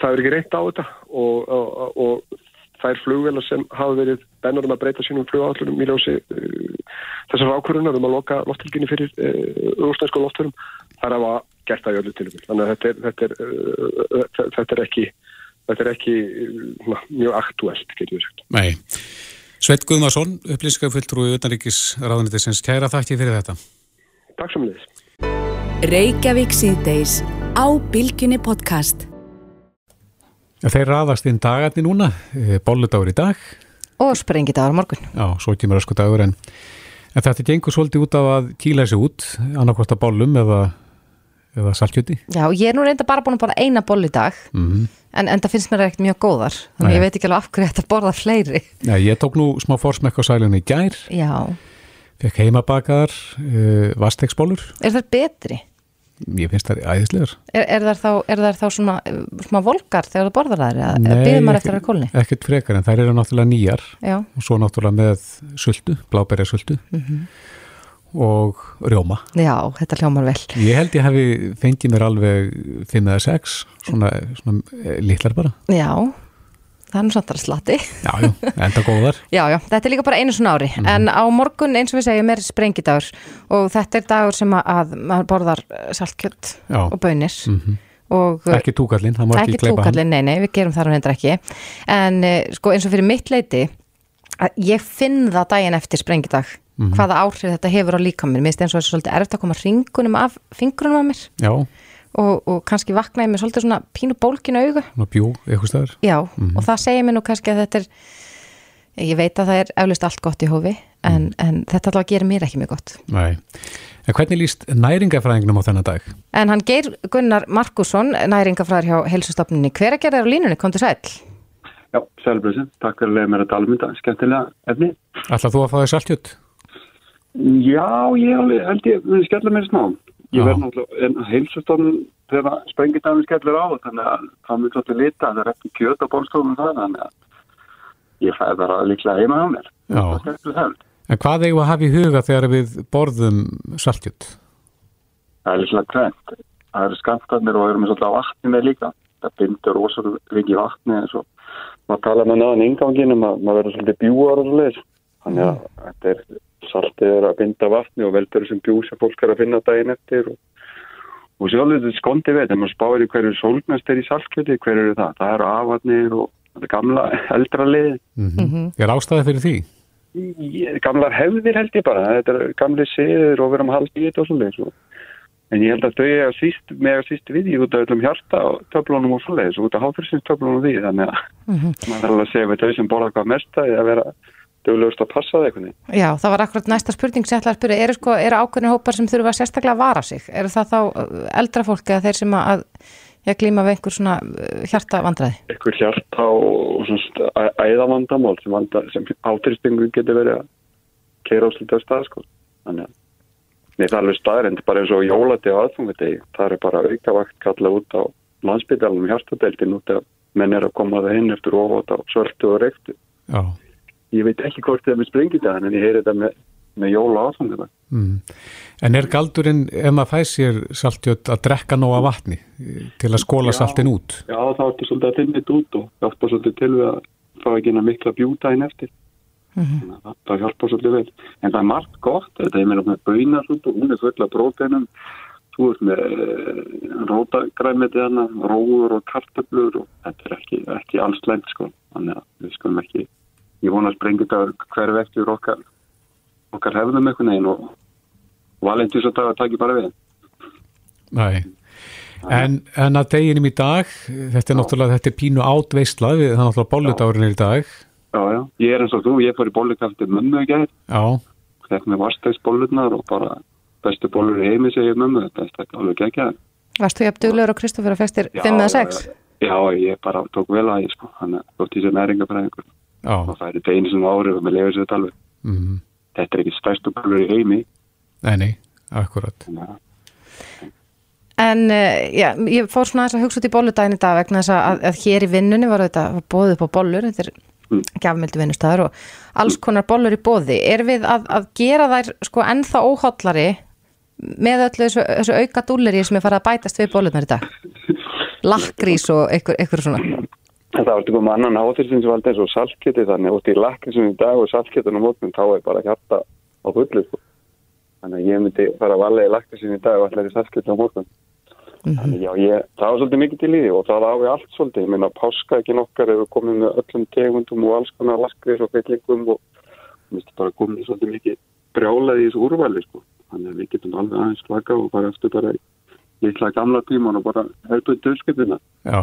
það er ekki reynt á þetta og, og, og þær flugvelar sem hafa verið bennur um að breyta sínum flugállunum í ljósi uh, þessar ákvörunar um að loka loftilginni fyrir uh, rúsnæsku lofturum þar hafa gert það í öllu tilum þannig að þetta er, þetta er, uh, þetta er ekki, þetta er ekki na, mjög aktuelt, getur við sagt. Nei. Sveit Guðmarsson upplýskafulltrúi utanríkis ráðunitisins kæra þakki fyrir þetta. Takk sem leðis Reykjavík síðdeis á Bilginni podcast þeir raðast inn dagarni núna, bolludagur í dag. Og sprengidagur morgun. Já, svo kemur ösku dagur en, en þetta gengur svolítið út af að kýla þessi út, annarkvæmt að bollum eða, eða salkjöti. Já, ég er nú reynda bara búin að borða eina boll í dag, mm -hmm. en, en það finnst mér ekkert mjög góðar, þannig Nei. ég veit ekki alveg af hverju þetta borða fleiri. Já, ég tók nú smá fórsmekk á sælunni í gær. Já. Fekk heimabakaðar, uh, vastegsbólur. Er það betri? Ég finnst það æðislegar. Er, er það þá, er þá svona, svona volgar þegar þú borðar þær? Nei, ekkert frekar en þær eru náttúrulega nýjar Já. og svo náttúrulega með sultu, bláberja sultu mm -hmm. og rjóma. Já, þetta hljómar vel. Ég held ég hefði fengið mér alveg 5 eða 6, svona, svona litlar bara. Já, það er nú samt að slatti. Já, já, enda góðar. já, já, þetta er líka bara einu svona ári, mm -hmm. en á morgun eins og við segjum er sprengidagur og þetta er dagur sem að maður borðar saltkjött og bönir. Mm -hmm. Og, ekki túkallin, það má ekki, ekki túkallin, nei, nei, við gerum það hendur ekki en sko eins og fyrir mitt leiti að ég finn það daginn eftir sprengidag mm -hmm. hvaða áhrif þetta hefur á líkaminn, mér finnst eins og þetta er svolítið erfitt að koma ringunum af fingrunum á mér Já Og, og kannski vaknaði með svolítið svona pínu bólkinu augu. Svona bjú, eitthvað staður. Já, mm -hmm. og það segir mér nú kannski að þetta er, ég veit að það er eflust allt gott í hófi, en, en þetta allavega gerir mér ekki mjög gott Nei. En hvernig líst næringafræðingnum á þennan dag? En hann Geir Gunnar Markusson næringafræðar hjá helsustofnunni hver að gera þér á línunni, komdu sæl Já, sælbröðsum, takk fyrir að leiða mér að tala um þetta, skemmtilega efni. Ætlað þú að fá þér saltjött? Já, ég alveg, held ég, skella mér smá. Ég Já. verð náttúrulega, en heilsustofnun þegar sprengidæmi skellur á, þannig að það mjög svolítið lita, það er ekki kjöt á bólstofnum það, þannig að ég fæði bara líklega heima á mér. Það það. En hvað eigum að hafa í huga þegar við borðum saltjött? Það er líklega tvent. Það eru skamtarnir og erum við svolítið á vatni með líka. Það bindur rosalega mikið vatni eins og maður tala með náðan inganginum að maður verður svolítið bjúar og svolítið. Er saltið er að binda vatni og veldur þessum bjú sem fólk er að finna daginn eftir og, og sjálfur þetta er skondi við þegar maður spáir í hverju sólnast er í saltkjöti, hver eru það? Það eru afatnir og þetta er gamla eldra lið. Mm Er ástæði fyrir því? Ég- gamlar hefðir held ég bara þetta er gamli siður og við erum halda í þetta og og- en ég held að þau eiga síst, með að síst við í út af öllum hjarta og töflunum og svoleiðis og út af háþursins töflunum því þannig að maður þarf alveg að segja við þau sem borða hvað mest að vera dögulegust að passa það veginn Já, það var akkurat næsta spurning sem ég ætla að spyrja eru, sko, eru ákveðni hópar sem þurfa sérstaklega að vara sig eru það þá uh, eldra fólk eða þeir sem að ég glíma við einhver svona uh, hjarta vandræði eitthvað hjarta og, og svona æðavandamál sem, vanda, sem háþurstingu getur verið að keira á slítið á stað sko. þannig að Nei, það er alveg staðrind, bara eins og jólati á aðfungutegi, það er bara aukavakt kalla út á landsbytjalum hjartadeildin út að menn er að koma það inn eftir ofót á svörtu og reyktu. Já. Ég veit ekki hvort það er með sprengidagan en ég heyri þetta með, með jóla aðfungutegi. Mm. En er galdurinn, ef maður fæ sér saltjött, að drekka nóga vatni eh, til að skóla Já. saltin út? Já, þá ertu svolítið að finna þetta út og hjálpa svolítið til við að fá ekki inn að mikla bjúta inn eftir. Þannig að Það hjálpa svolítið vel. En það er margt gott, þetta er með baunarsút og hún er full af próteinum. Þú ert með rótagræmiti hana, róur og kartöflur og þetta er ekki, ekki alls lengt sko. Þannig að við skulum ekki, ég vona að sprengja þetta hverf eftir okkar, okkar hefðum einhvern veginn og valendis að það taki bara við. Nei. En, en að deginum í dag, þetta er náttúrulega, þetta er pínu átveisla, við, það er náttúrulega er í dag. Já, já, ég er eins og þú, ég fór í bollukafti mömmu ekki aðeins. Já. Þetta með varstægsbollunar og bara bestu bollur í heimi segir mömmu, þetta er alveg ekki aðeins. Varst þú jafn duglegur og Kristoffer að festir 5 eða 6? Já, ég bara tók vel að ég sko, þannig að þótt ég sé næringafræðingur. Já. Og það er þetta einu sem árið og mér lefur sér þetta alveg. Mm. Þetta er ekki stærstu bollur í heimi. Nei, nei, akkurat. En uh, já, ég fór svona aðeins að hugsa út í bolludaginn í dag vegna þess að, að hér í vinnunni var þetta bóðið upp á bollur, þetta er Mm. gjafmildu vinnustæður og alls konar bollur í bóði. Er við að, að gera þær sko ennþá óhollari með öllu þessu, þessu auka dúlleri sem er farið að bætast við bollunar í dag? Lakrís og einhver, einhver svona. Það var sko með annan háþyrstinsvald eins og saltkjöti þannig út í lakrisum í dag og saltkjötun á mótnum þá er bara hjarta á fullu sko. Þannig að ég myndi fara að valja í lakrisum í dag og allir í saltkjötu á mótnum. Þannig já, ég, það var svolítið mikið til í því og það á við allt svolítið. Ég meina, páska ekki nokkar ef við komum með öllum tegundum og alls konar laskris og fyllingum og myndum bara komið svolítið mikið brjálaði í þessu úrvæli sko. Þannig að við getum alveg aðeins slaka og bara eftir bara í litla gamla tíman og bara helpum döðskipina. Já.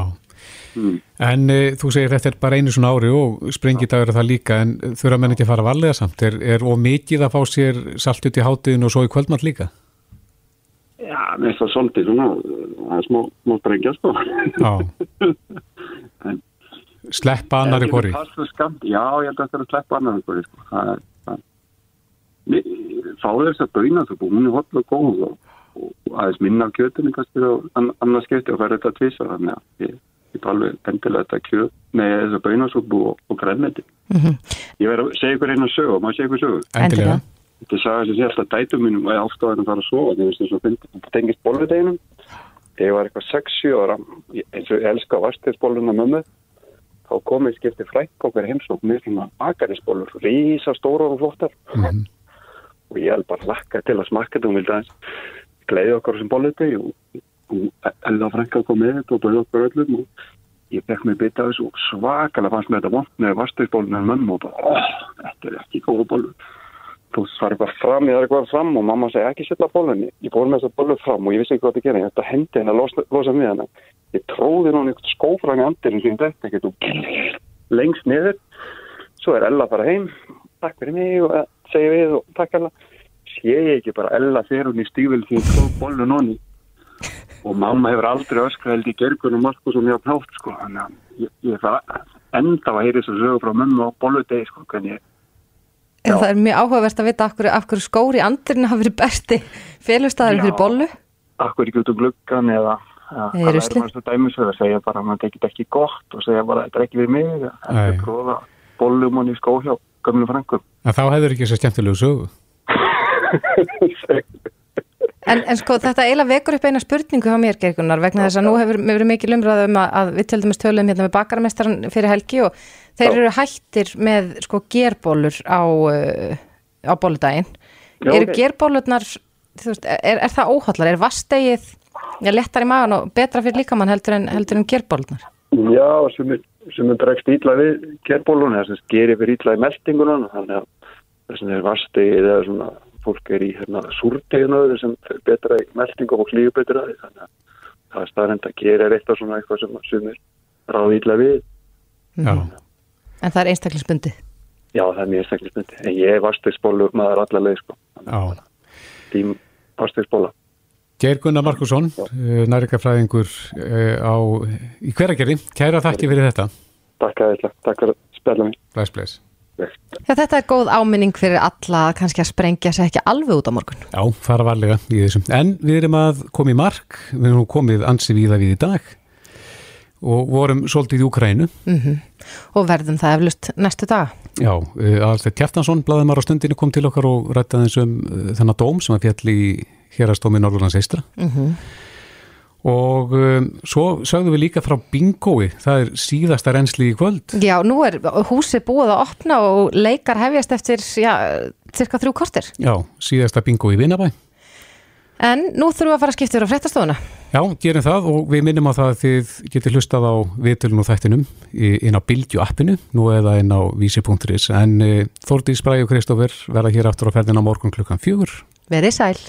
Mm. En e, þú segir þetta er bara einu svona ári og sprengidagur er það líka, en þurfa menn ekki að fara að vallega samt? Er, er ómikið að fá sér saltjött í hátiðin og svo í kvöldmatt líka? Já, finnst það svolítið svona, það er smá, smá sprengja sko. Já. En- Sleppa annari skamt, já, ég held að þetta er að sleppa annari hvori, sko. Það er, það Mér- Fáðu þess að bauina þú búin, hún er holl og góð og aðeins minna af kjötinu kannski á an, annars skipti og færi þetta að tvisa þannig að ég, ég er alveg endilega þetta kjöt með þess að baunasúpu og, og grænmeti. Ég verð að segja ykkur einu sögu, má ég segja ykkur sögu? Endilega. Þetta sagði sem sé alltaf dætum mínum og ég ástofði að fara að sofa þegar þess að þetta tengist. Þegar ég var eitthvað 6-7 ára, ég- eins og ég elska vastiðsbolluna mömmu, þá komið skipti frækk okkar heimsók með svona akarisbollur, rísa stórar og flottar. Og ég held bara lakka til að smakka þetta og vildi aðeins gleiði okkar sem bolludegi og, og Ella frænka kom með þetta og bauði okkur öllum og ég fekk mig bita þessu og svakalega fannst mér þetta vond með vastiðsbolluna en mömmu og bara, oh, þetta er ekki góða bollur þú svarir bara fram, ég þarf eitthvað fram og mamma segi ekki setja bólunni. Ég fór með þessa bólu fram og ég vissi ekki hvað það ætti að hendi henni að losa, losa með henni. Ég tróði hún eitthvað skófræni andirinn sem dætti ekkert og lengst niður. Svo er Ella að fara heim, takk fyrir mig og eh, segi við og takk hella sé ég ekki bara ella þegar hún í stífil því ég tók bollu nonni og mamma hefur aldrei öskrað held í gergun og Markus og mjög plátt sko. Þannig að ég, ég það enda að heyri þessu sögur frá mömmu og bolludegi sko hvernig En það er mjög áhugavert að vita af hverju, af hverju skóri andurinn hafi verið berti félustæður fyrir bollu. akkur ekki út um gluggan eða Eða ruslið. er svo dæmisöð að segja bara að maður tekit ekki gott og segja bara þetta er ekki við mig. Að prófa bollum hann í skó hjá gömlu frangum En þá hefur ekki svo skemmtilegu sögu. En, en sko þetta eiginlega vekur upp eina spurningu hjá mér, Gergunar, vegna þess að nú hefur mér verið mikil umræða um að, að við til dæmis töluðum hérna með bakarmestaran fyrir helgi og þeir eru hættir með sko gerbólur á, uh, á bóludaginn. Já, eru ok. gerbólurnar, þú veist, er, er það óhallar? Er vastegið lettar í magan og betra fyrir líkamann heldur en, heldur en gerbólurnar? Já, sem, er- sem er dregst ítla við kerbólun þess að gerir fyrir ítla í meldingunan þannig að þess að er vastegið eða svona fólk er í hérna, súrteginu sem betra í meldingu og líður betra því þannig að það er staðrend að gera er eitthvað svona eitthvað sem, sem er ráð ítla við Já. En það er einstaklisbundið. Já, það er mjög staklismyndi en ég er vastegsbólu maður allar leið sko Já. tím vastegsbóla Geir Gunnar Markusson, nærikafræðingur á, í hveragerði. Kæra þakki fyrir þetta. Takk að þetta, takk fyrir mig Bless, bless. Já, þetta er góð áminning fyrir alla kannski að sprengja sig ekki alveg út á morgun. Já, fara varlega í þessum. En við erum að koma í mark, við erum komið ansi víða við í dag og vorum svolítið í Ukrænu. Mm Og verðum það eflust næstu daga. Já, Alþjóð Kjartansson, blaðumar á stundinu, kom til okkar og rættaði eins um uh, þennan dóm sem að fjall í hérastómi Norðurlands eistra. Mm Og um, svo sögðum við líka frá bingói, það er síðasta reynsli í kvöld. Já, nú er húsið búið að opna og leikar hefjast eftir, já, cirka þrjú kortir. Já, síðasta bingói í Vinabæ. En nú þurfum við að fara að skipta yfir á fréttastofuna. Já, gerum það og við minnum á það að þið getur hlustað á viðtölun og þættinum í- inn á Bildju appinu, nú eða inn á vísi.is. En uh, Þórdís Bræði og Kristófur verða hér aftur á ferðin á morgun klukkan fjögur. Verið sæl.